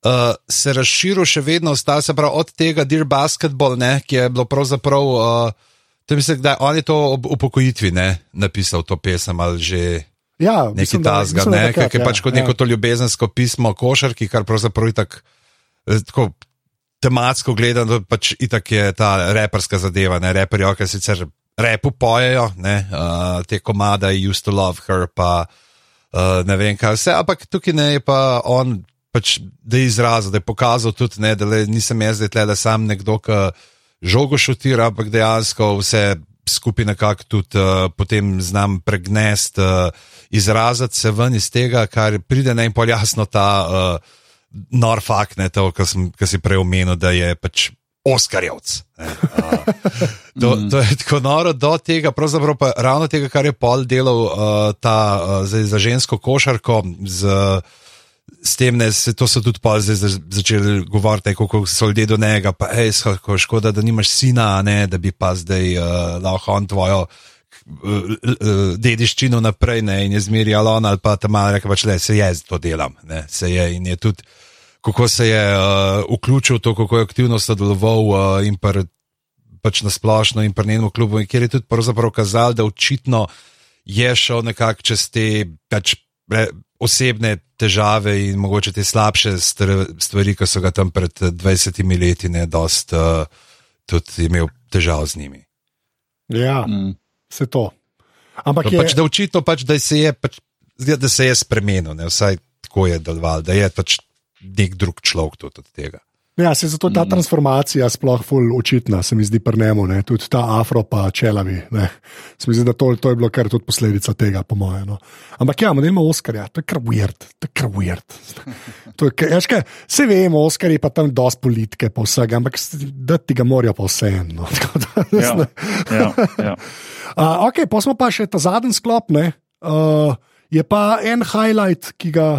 Uh, se razširil še vedno, ostal se pravi od tega Dear Basketball, ne, ki je bilo pravzaprav, uh, to mislim, da on je to ob upokojitvi ne, napisal to pesem ali že Ja, neki da- tasga, da ne, ki je ja, pač kot ja. neko to ljubezensko pismo košarki, kar pravzaprav je tako, eh, tako tematsko gledano, pač itak je ta reperska zadeva, ne, reperi, ki sicer repu pojejo, ne, uh, te komada used to love her, pa uh, ne vem kaj vse, ampak tukaj ne je pa on. Pač, da je izrazil, da je pokazal tudi, ne, da le, nisem jaz, zdaj tle, da sem nekdo, ki žogo šutira, ampak dejansko vse skupaj nekako tudi uh, potem znam pregnest, uh, izraziti se ven iz tega, kar pride na en pol jasno ta uh, nor fakt, ne to, kar, si prej omenil, da je pač Oskarjevc. ne. Uh, [LAUGHS] to, to je tako noro do tega, pravzaprav pa ravno tega, kar je pol delal uh, ta uh, za, za žensko košarko. Z, S tem, ne, se, to so tudi pa zdaj za- začeli govoriti, kako so ljudje do njega, pa kako škoda, da nimaš sina, ne, da bi pa zdaj uh, lahko on tvojo uh, dediščino naprej, ne, in je zmerjal on ali pa tam rekel, pač le, se je, to delam, ne, se je in je tudi, kako se je uh, vključil to, kako je aktivno sodeloval uh, in pa pač na splošno in pri njenem klubu, in kjer je tudi pravzaprav kazal, da očitno je šel nekako čez te pač, re, osebne težave in mogoče te slabše stvari, ki so ga tam pred eh, 20 leti, ne, dost uh, tudi imel težav z njimi. Ja, Mm. Se to. Ampak Pa je, Pač, da očitno pač, da se je, pač, da se je spremenil, ne, vsaj tako je deloval, da je pač nek drug človek tudi od tega. ja, se zato ta transformacija sploh ful očitna, se mi zdi pri njemu, ne, tudi ta afro pa čelavi. Ne. Se mi zdi, da to, to je bilo kar tudi posledica tega, po mojem. No. Ampak ja, model ima Oskarja, to je kar weird, to je kar weird. [LAUGHS] To je, veš kaj, Vse vemo, Oskar je pa tam dosti politike, pa vsega, ampak da ti ga morajo pa vseeno. [LAUGHS] Da, Ja, ja, ja. Uh, ok, pa smo pa še ta zadnji sklop. Uh, je pa en highlight, ki ga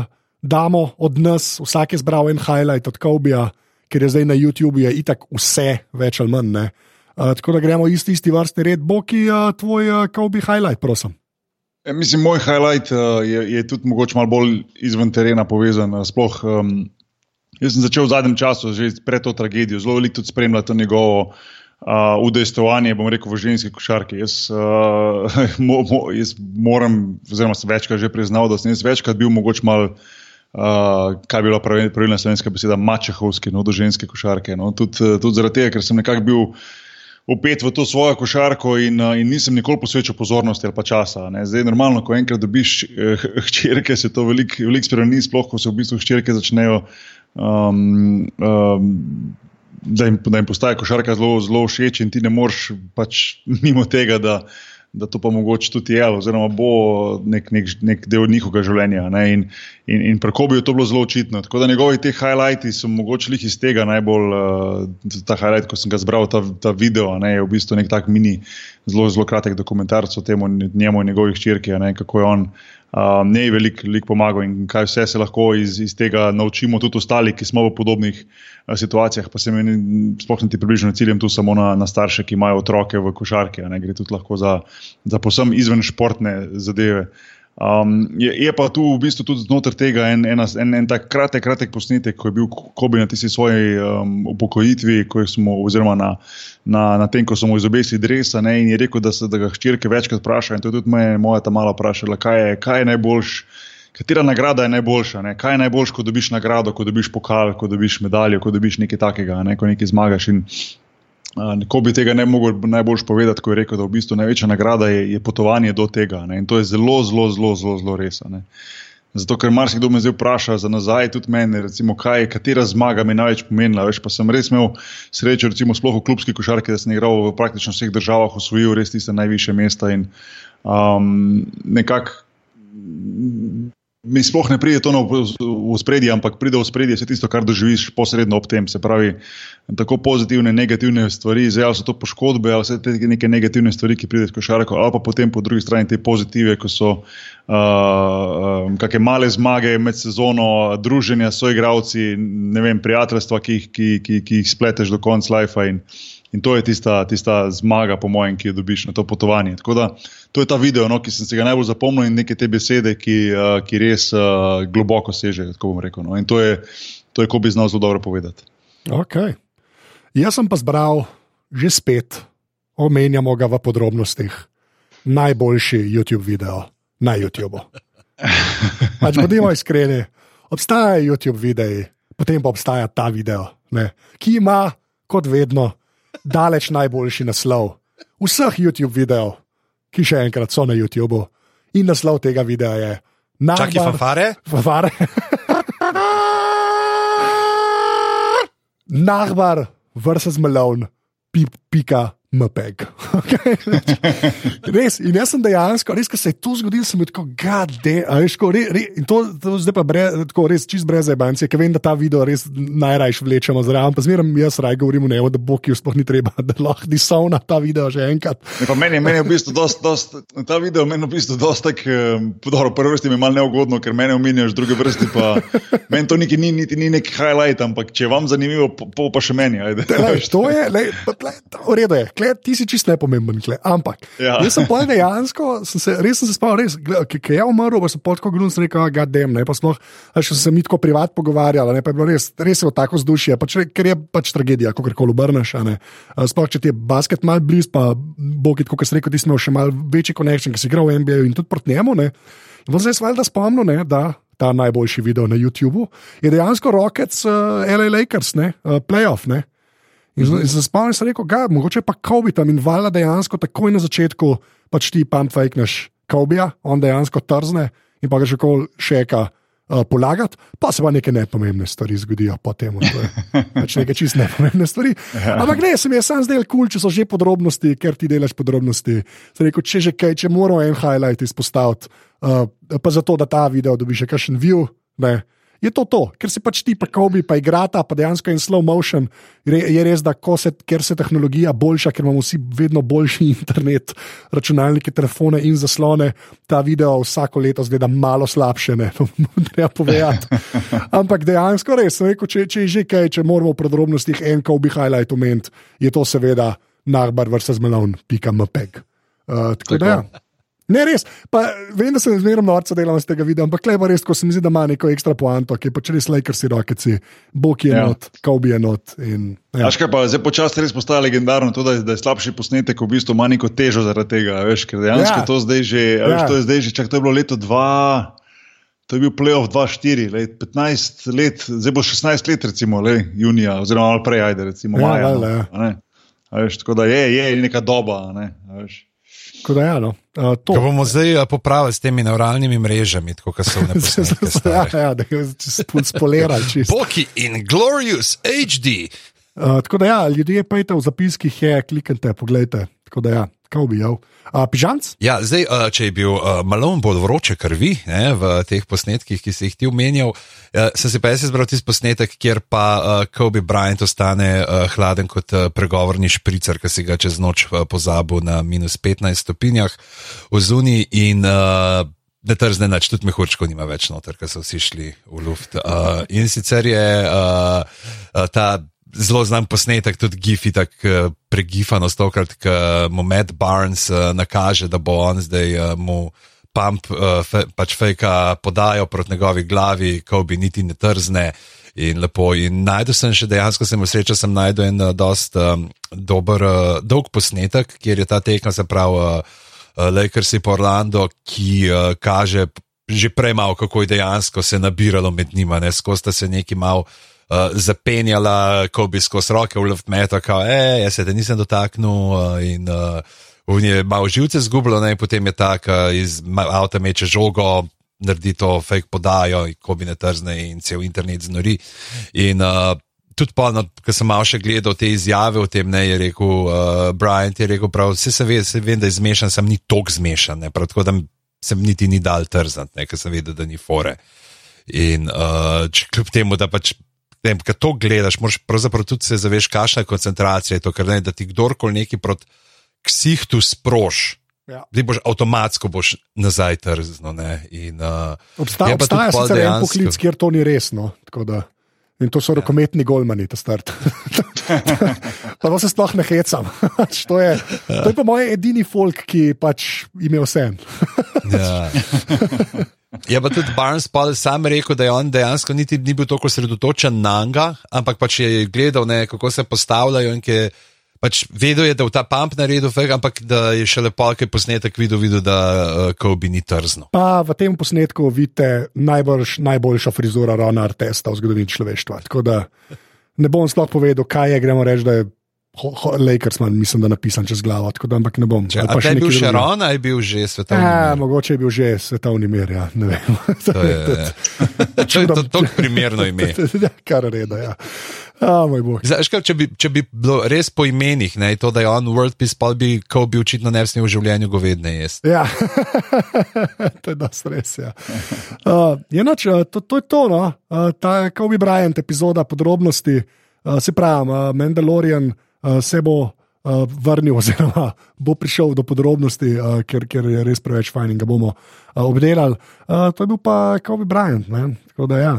damo od nas, vsak je zbral en highlight od Kobija, ker je zdaj na YouTubu je itak vse, več ali manj. Uh, tako da gremo isti, isti vrsti red, Boki, uh, tvoj uh, Kobe highlight, prosim. E, mislim, moj highlight uh, je, je tudi mogoče malo bolj izven terena povezan. Sploh, um, jaz sem začel v zadnjem času, že pred to tragedijo, zelo veliko tudi spremljati njegovo uh, udejstvovanje, bom rekel, v ženski košarki. Jaz, uh, [LAUGHS] mo, mo, jaz moram, oziroma sem večkrat že priznal, da sem večkrat bil mogoče malo. Uh, kaj bi bila pravilna slovenska beseda, mačehovski, no, do ženske košarke. No. Tudi, tudi zaradi tega, ker sem nekako bil opet v to svojo košarko in, in nisem nikoli posvečal pozornosti ali pa časa. Ne. Zdaj, normalno, ko enkrat dobiš eh, [LAUGHS] hčerke, se to veliko velik spremeni, sploh ko se v bistvu hčerke začnejo. Um, um, Da jim, da jim postaje košarka zelo, zelo všeč, in ti ne moreš pač [LAUGHS] mimo tega, da, da to pa mogoče tudi je, oziroma bo nek, nek, nek del njihovega življenja. In, in, in pri Kobi je to bilo zelo očitno. Tako da njegovi te highlighti so mogoče jih iz tega najbolj, uh, ta highlight, ko sem ga zbral, ta, ta video, ne, je v bistvu nek tak mini, zelo, zelo kratek dokumentarc o tem, njemu in njegovih črki, kako je on uh, ne veliko velik pomagal in kaj vse se lahko iz, iz tega naučimo, tudi ostali, ki smo v podobnih uh, situacijah. Pa se mi sploh ne ti približno ciljem tu samo na, na starše, ki imajo otroke v košarki, ne gre tudi lahko za, za posebno izven športne zadeve. Um, je, je pa tu v bistvu tudi znotraj tega en, en, en, en tak kratek, kratek posnetek, ko je bil Kobi na tisti svoji um, upokojitvi, smo, oziroma na, na, na tem, ko smo izobesili dresa. Ne, in je rekel, da se da ga hčerke večkrat vprašajo. In to je tudi moja, moja ta mala vprašala, kaj je, kaj je najboljš. Katera nagrada je najboljša? Ne? Kaj je najboljš, ko dobiš nagrado, ko dobiš pokal, ko dobiš medaljo, ko dobiš nekaj takega, ne? ko nekaj zmagaš. In Ko bi tega ne mogel najbolj povedati, ko je rekel, da v bistvu največja nagrada je, je potovanje do tega. Ne? In to je zelo, zelo, zelo, zelo, zelo res. Ne? Zato, ker marsikdo me zdaj vpraša za nazaj, tudi meni, recimo, kaj, katera zmaga mi največ pomenila. Veš, pa sem res imel srečo, recimo, sploh v klubski košarki, da sem igral v praktično vseh državah, osvojil res tiste najviše mesta in um, nekako mi sploh ne pride to v spredje, ampak pride v spredje vse tisto, kar doživiš posredno ob tem. Se pravi, tako pozitivne, negativne stvari, zdaj ali so to poškodbe, ali vse te neke negativne stvari, ki pridejo skozi šarko, ali pa potem po drugi strani te pozitive, ko so uh, um, kakšne male zmage med sezono, druženja s soigravci, ne vem, prijateljstva, ki, ki, ki, ki jih spleteš do konca life. In to je tista, tista zmaga, po mojem, ki jo dobiš na to potovanje. Tako da to je ta video, no, ki sem se ga najbolj zapomnil in neke te besede, ki, uh, ki res uh, globoko sežejo. No. In to je, to je, ko bi znal zelo dobro povedati. Okay. Jaz sem pa zbral že spet, omenjamo ga v podrobnostih, najboljši YouTube video na YouTubu. [LAUGHS] Pač bodimo iskreni, obstajajo YouTube videi, potem pa obstaja ta video, ne, ki ima, kot vedno, daleč najboljši naslov vseh YouTube videov, ki še enkrat so na YouTubu. In naslov tega videa je: Čakaj, fafare? Fafare. [LAUGHS] Nahbar versus Malone, pika, mpeg. [LAUGHS] Okay? res, in jaz sem dejansko, res, ko se je to zgodilo, sem tako, gade, veš, ko, re, re, in to, to zdaj pa bre, tako, res čist brez ebancije, ker vem, da ta video res najrajš vlečemo zraven, pa zmeraj jaz raj govorim, ne, da bo ki sploh ni treba, da lahko disovna ta video že enkrat. Ne, meni, meni je v bistvu dost, dost, ta video meni v bistvu dost tak, dobro, prvi vrsti mi je malo neugodno, ker mene omenjaš, druge vrsti pa meni to niti ni, niti ni neki highlight, ampak če vam zanimivo, po, pa še meni. Ajde, [LAUGHS] lej, to je, lej, lej, v redu je kle, ti si čist nepomemben. Kle. Ampak, ja. jaz sem povedal dejansko, sem se, res sem se spomnil, res, ki je umrl, pa sem pot tako grunil, rekel, da je ne, pa smo, še sem se mi tako privat pogovarjal, ne, pa je bilo res, res je bilo tako zdušje, pač, ker je pač tragedija, kako koli obrneš. Sploh, če ti je basket mal blizu, pa bogit, kot si rekel, ti si imel še mal večji konekšen, ki si igral v NBA in tudi proti njemu. Ne. In zdaj sem valjda spomnil, ne, da ta najboljši video na YouTubu je dejansko Rockets, uh, LA Lakers, ne, uh, playoff. Ne. In mm -hmm. za spomnim se rekel, da mogoče pa tam in vala dejansko takoj na začetku, pač ti pam fejkneš Kobija, on dejansko trzne in pa ga že kol šeka. Uh, polagati, pa se pa neke nepomembne stvari zgodijo po tem. [LAUGHS] Pač nekaj čist nepomembne stvari. Ja. Ampak ne, sem jaz sam zdaj kul, če so že podrobnosti, ker ti delaš podrobnosti. Rekel, če že kaj, če moramo en highlight izpostaviti, uh, pa zato, da ta video dobi še kakšen view, ne, je to to, ker se pač ti, pa Kobe, pa igrata, pa dejansko je slow motion. Je res, da se, ker se tehnologija boljša, ker imamo vsi vedno boljši [LAUGHS] internet, računalnike, telefone in zaslone, ta video vsako leto zgleda malo slabše, ne [LAUGHS] treba povedati. [LAUGHS] Ampak dejansko res, rekel, če, če je že kaj, če moramo v podrobnostih en Kobe highlight omeniti, je to seveda. nahbar vrsta zmelon, pika mpeg. Uh, tako da, ja. Ne, res. Pa, vem, da se zmerno norca delam iz tega videa, ampak le pa res, ko se mi zdi, da ima neko ekstra poanto, ki je pač res Lakersi rokeci, Bok je Ja. not, Kobe je not. In, ja. Veš kaj pa zdaj počasi res postaja legendarno, to, da, je- da je slabši posnetek v bistvu ima neko težo zaradi tega. Veš, ker dejansko Ja. to zdaj že, ja. veš, to je zdaj že, čak to je bilo leto 2. To je bil playoff 2-4, lej, 15 let, zdaj bo 16 let, recimo, lej, junija, oziroma prej, ajde, recimo, Ja, maja. valjda, ja. a ne. A Veš, tako da je, je neka doba. Ne. Tako da, ja, no. uh, to. Ko bomo zdaj popravili s temi neuralnimi mrežami, tako kot so v [LAUGHS] ja, neposrednosti. ja, da je spoliral čisto. Poki in Glorious HD. Uh, tako da, ja, ljudje pejte v zapiskih, je, kliknite, pogledajte. Tako da, ja, kao bi jav. Uh, pižanc? Ja, zdaj, a, če je bil a, malo bolj vroče krvi ne, v teh posnetkih, ki si jih ti omenjal, a, sem si pa jaz izbral tisti posnetek, kjer pa a, Kobe Bryant ostane a, hladen kot a, pregovorni špricer, ki si ga čez noč a, pozabil na minus 15 stopinjah v zuni in a, ne trzne nič, tudi mehurčko nima več noter, ker so vsi šli v luft. A, in sicer je a, ta zelo znan posnetek, tudi Gifi, tako pregifano, stokrat, ki mu Matt Barnes uh, nakaže, da bo on zdaj uh, mu pump, uh, fe, pač fejka podajo proti njegovi glavi, ko bi niti ne trzne. In lepo. In najdel sem še dejansko, sem srečal, sem najdel en uh, dost um, dober, uh, dolg posnetek, kjer je ta tekma, se pravi, uh, uh, Lakers in Orlando, ki uh, kaže že prej malo, kako je dejansko se nabiralo med njima, ne skozi sta se neki malo uh, zapenjala, ko bi skozi roke v metal, kao, e, jaz se te nisem dotaknil uh, in uh, v njej je malo živce zgubilo, in potem je tak uh, iz avta meče žogo, naredi to fake podajo, ko bi ne trzne in cel internet znori. In, uh, Tudi pa, no, ko sem malo še gledal te izjave o tem, ne, je rekel uh, Brian, je rekel, prav, vse se ve, se vem, da je zmešan, sem ni tok zmešan, ne, prav, tako da sem niti ni dal trzant, ne, ker sem vedel, da ni fore. In uh, kljub temu, da pač, vem, ko to gledaš, moraš pravzaprav tudi se zaveš, kakšna koncentracija, je to, ker ne, da ti kdorkoli neki proti ksihtu sproš. Ja. Zdaj boš avtomatsko boš nazaj trzno. ne, In, uh, Obsta, obstaja sicer en dejansko- poklic, kjer to ni resno. In to so rokometni golmani, ta start. [LAUGHS] pa se sploh ne hecam. [LAUGHS] To, je, to je pa moj edini folk, ki pač ima vse. Ja. [LAUGHS] Je pa tudi Barnes pa sam rekel, da je on dejansko niti ni bil tako osredotočen na njega, ampak pač je gledal, ne, kako se postavljajo in ki pač vedel, je, da je ta pump naredil, fek, ampak da je še lepo, ki je posnetek videl, videl da uh, Kobe ni trzno. Pa v tem posnetku vidite najboljš, najboljšo frizuro Rona Artesta v zgodovini človeštva. Tako da ne bom sploh povedal, kaj je, gremo reči, da je Lakersman, mislim, da napisan čez glavo. Tako da, ampak ne bom. Če, pa te je bil še. Ron, ali je bil že svetovni? Ja, mir? mogoče je bil že svetovni mir, ja, ne vem. To je, [LAUGHS] [LAUGHS] to je to, to primerno ime. [LAUGHS] ja, kar reda, ja. A, bog. Zdaj, veš kaj, če, bi, če bi bilo res po imenih, ne, to, da je on World Peace, pa bi Kobe očitno ne bi smel v življenju govedne jesti. Ja, to je dosti res. Ja. Uh, jenač, uh, to, to je to, no? uh, ta Kobe Bryant epizoda podrobnosti. Uh, se pravi, uh, Mandalorian uh, se bo uh, vrnil, oziroma bo prišel do podrobnosti, uh, ker, ker je res preveč fajn in ga bomo uh, obdelali. Uh, to je bil pa Kobe Bryant. Ne? Tako da ja.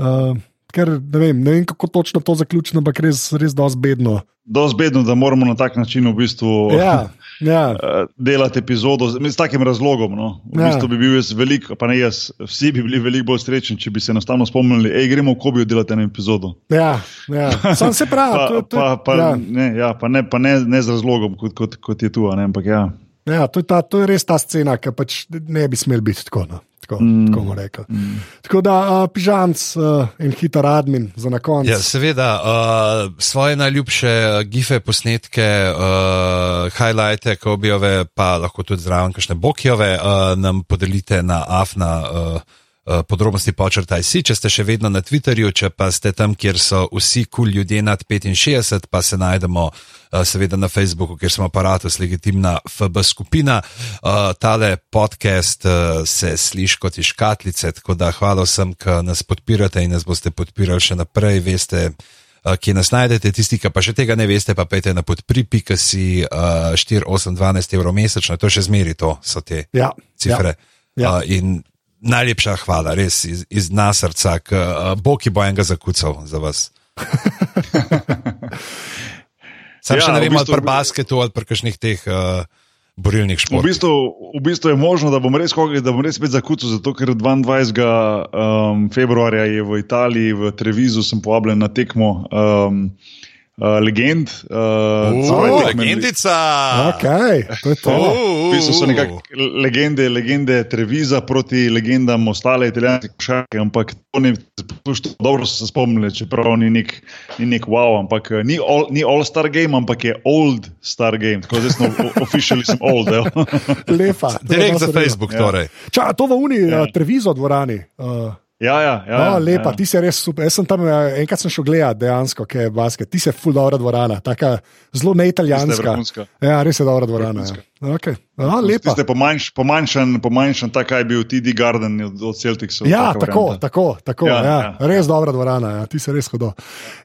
Uh, ker ne vem, ne vem, kako točno to zaključiti, ampak res, res dosti bedno. Dosti bedno, da moramo na tak način v bistvu Ja, [LAUGHS] ja. eh, delati epizodo z, s takim razlogom. No. V Ja. bistvu bi bil jaz veliko, pa ne jaz, vsi bi bili veliko bolj srečni, če bi se enostavno spomnili, hej, gremo v Kobijo delati eno epizodo. Ja, ja. Sam se pravi, [LAUGHS] Pa, to, to, pa, pa, ja. ne, ja, pa, ne, pa ne, ne z razlogom, kot, kot, kot je tu. Ne, ampak ja. Ja, to, je ta, to je res ta scena, ki pač ne bi smel biti tako. No. Tako, mm. tako bomo rekli. Mm. Tako da, uh, pižamc uh, in hiter admin za na koncu. Ja, seveda, uh, svoje najljubše gife posnetke, uh, highlighte, kobijove, pa lahko tudi zraven kakšne bokijove, uh, nam podelite na afna. Uh, Podrobnosti počrtaj si, če ste še vedno na Twitterju, če pa ste tam, kjer so vsi kul cool ljudje nad 65, pa se najdemo uh, seveda na Facebooku, kjer smo aparatus legitimna FB skupina. Uh, tale podcast se sliši kot iz škatlice, tako da hvala vsem, ki nas podpirate in nas boste podpirali še naprej. Veste, kje nas najdete, tisti, ki pa še tega ne veste, pa pejte na podpri.si uh, 4, 8, 12 evrov mesečno, to še zmeri to, so te Ja, cifre. Ja. Uh, in najlepša hvala, res iz, iz nas srca, k uh, Bog ki bo enega zakucal za vas. [LAUGHS] Sam Ja, še ne v vem, ali bistvu- pri basketu ali pri kakšnih teh uh, borilnih V športih. bistvu, v bistvu je možno, da bom res, kogli, da bom res spet zakucal, zato ker 22. Um, februarja je v Italiji, v Trevizu, sem povabljen na tekmo um, uh, legend. Uh, Uh, legendica! Okay, to je to. Uh, V bistvu so nekako legende, legende Treviza proti legendam ostale italijanske košarke, ampak to ni spuščalo, dobro so se spomnili, čeprav ni nek, ni nek wow, ampak eh, ni all, ni all star game, ampak je old star game, tako zdaj sem oficially sem old. Lepa. Direkt za. Facebook, Ja. torej. Ča, to v Uni, Ja. ja. Trevizo dvorani. Uh, ja, ja, ja, no, ja, lepa, ja. ti si res super. Jaz sem tam eh, enkrat sem šel gledat, dejansko, kaj je basket. Ti si ful dobra dvorana, taka zelo neitalijanska. Ja, res je dobra dvorana. Vrhunska. Ja. Okay. No, lepa. Tiste pomanjš, pomanjšan, pomanjšan, tak je bil TD Garden od, od Celticsov. Ja, tako, varianta. tako, tako Ja, ja, ja, ja, res dobra dvorana, ja, ti si res hodo.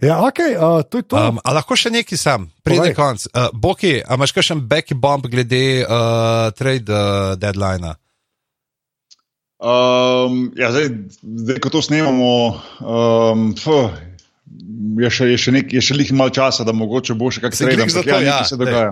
Ja, okay, uh, to je to. Um, a lahko še nekaj sam, pride konc. Uh, Boki, a imaš kakšen back bomb glede uh, trade uh, deadline? Um, ja, zdaj, zdaj, ko to snemamo, um, fuh, je še, je še, nek, je še lih malo časa, da mogoče bo še glih za ampak ja, ja, nekaj se dogaja.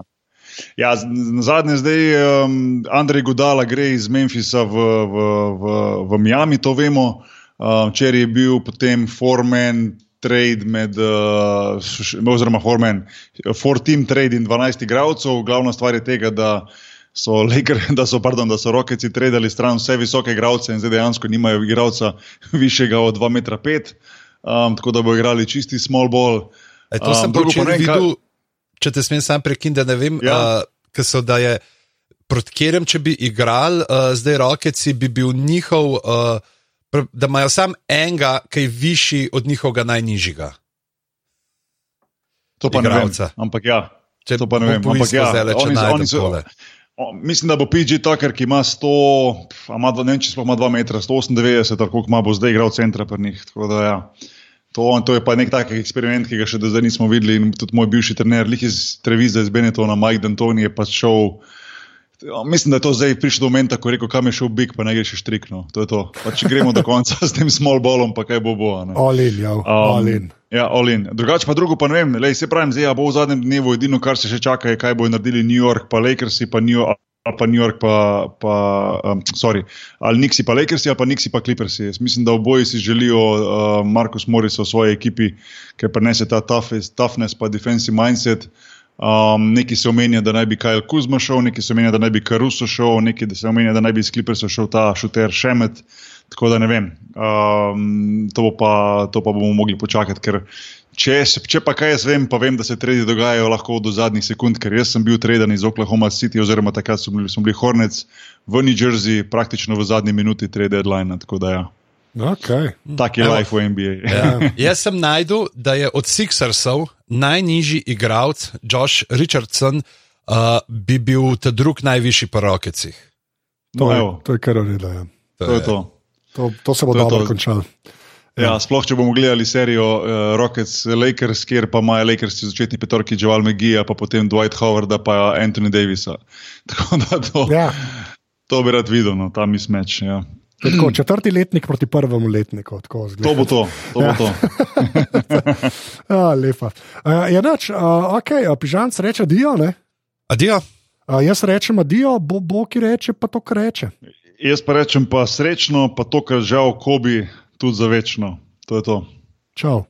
Ja, z- na zadnje zdaj um, Andrej Gudala gre iz Memphisa v, v, v, v Miami, to vemo. Um, Včeraj je bil potem foreman trade med, uh, oziroma foreman, four team trade in 12 igralcev. Glavna stvar je tega, da so, [LAUGHS] Laker, da so, pardon, da so Rocketsi tradili stran vse visoke igralce in zdaj dejansko nimajo igralca [LAUGHS] višjega od 2,5 m, um, tako da bo igrali čisti small ball. E, to um, sem včeraj kaj- videl, če te smem sam prekiniti, da ne vem, ja. Uh, ker so da je. Proti katerem, če bi igrali, uh, zdaj Rokeci, bi bil njihov, uh, da imajo sam enega, ki je višji od njihovega najnižjega. To pa ne vem. Ampak ja, Če to pa ne vem. Ampak ja, zdajle, če oni oni so- tole. O, mislim, da bo PG Tucker, ki ima 100, pf, a ima, ne vem, če sploh ima 2 metra, 198, ali koliko ima, bo zdaj igral centra pri njih. Da, ja. To, to je pa nek tak eksperiment, ki ga še do zdaj nismo videli. In tudi moj bivši trener, lih iz Treviza, iz Benetona, Mike D'Antoni, je pač šel. Mislim, da je to zdaj prišlo do momenta, ko je rekel, kam je šel Big, pa ne gre še štrikno. To je to. Pa če gremo do konca [LAUGHS] s tem small ballom, pa kaj bo bo. ne. Olin, ja, olin. Ja, Olin. Drugače pa drugo, pa ne vem, lej, se pravim, zdaj bo v zadnjem dnevu edino, kar se še čaka, je, kaj bodo naredili New York, pa Lakersi, pa New York. Ali pa New York, pa, pa um, sorry, ali Nixi, pa Lakersi, ali pa Nixi, pa Clippersi. Jaz mislim, da oboji si želijo uh, Markus Morris v svoji ekipi, ker prenese ta toughness, toughness pa defensive mindset. Um, neki se omenja, da naj bi Kajl Kuzma šel, neki se omenja, da naj bi Karuso šel, neki se omenja, da naj bi iz Clippersov šel ta šuter Šemet. Tako da ne vem, um, to, bo pa, to pa bomo mogli počakati. Ker če, se- če pa kaj jaz vem, pa vem, da se tredi dogajajo lahko do zadnjih sekund, ker jaz sem bil treden iz Oklahoma City, oziroma takrat smo bili, bili Hornets v New Jersey, praktično v zadnji minuti trade deadline. Tako da ja, Okay. tak je Evo. life v NBA. Ja. [LAUGHS] Jaz sem najdel, da je od Sixersov najnižji igralec, Josh Richardson, uh, bi bil ta drug najvišji po Rokecih. To, No, je, to je kar ureda. Ja. to je to. To, to se bo To je dobro končalo. Ja, sploh če bomo gledali serijo uh, Rockets Lakers, kjer pa imajo Lakers začetni petorki Joel McGee, pa potem Dwight Howarda, pa Anthony Davisa. [LAUGHS] Tako da to, ja. Ja. to bi rad videl, no, ta mismeč. Ja. Je Tako, četrti letnik proti prvemu letniku. tako. To bo to. to, bo Ja. to. [LAUGHS] A, lepa. Uh, ja, nač, uh, okay, uh, pižanc reče dio, ne? Adijo. Uh, jaz rečem dio, bo, bo ki reče, pa to kar reče. Jaz pa rečem pa srečno, pa to, kar žal Kobi tudi za večno. To je to. Čau.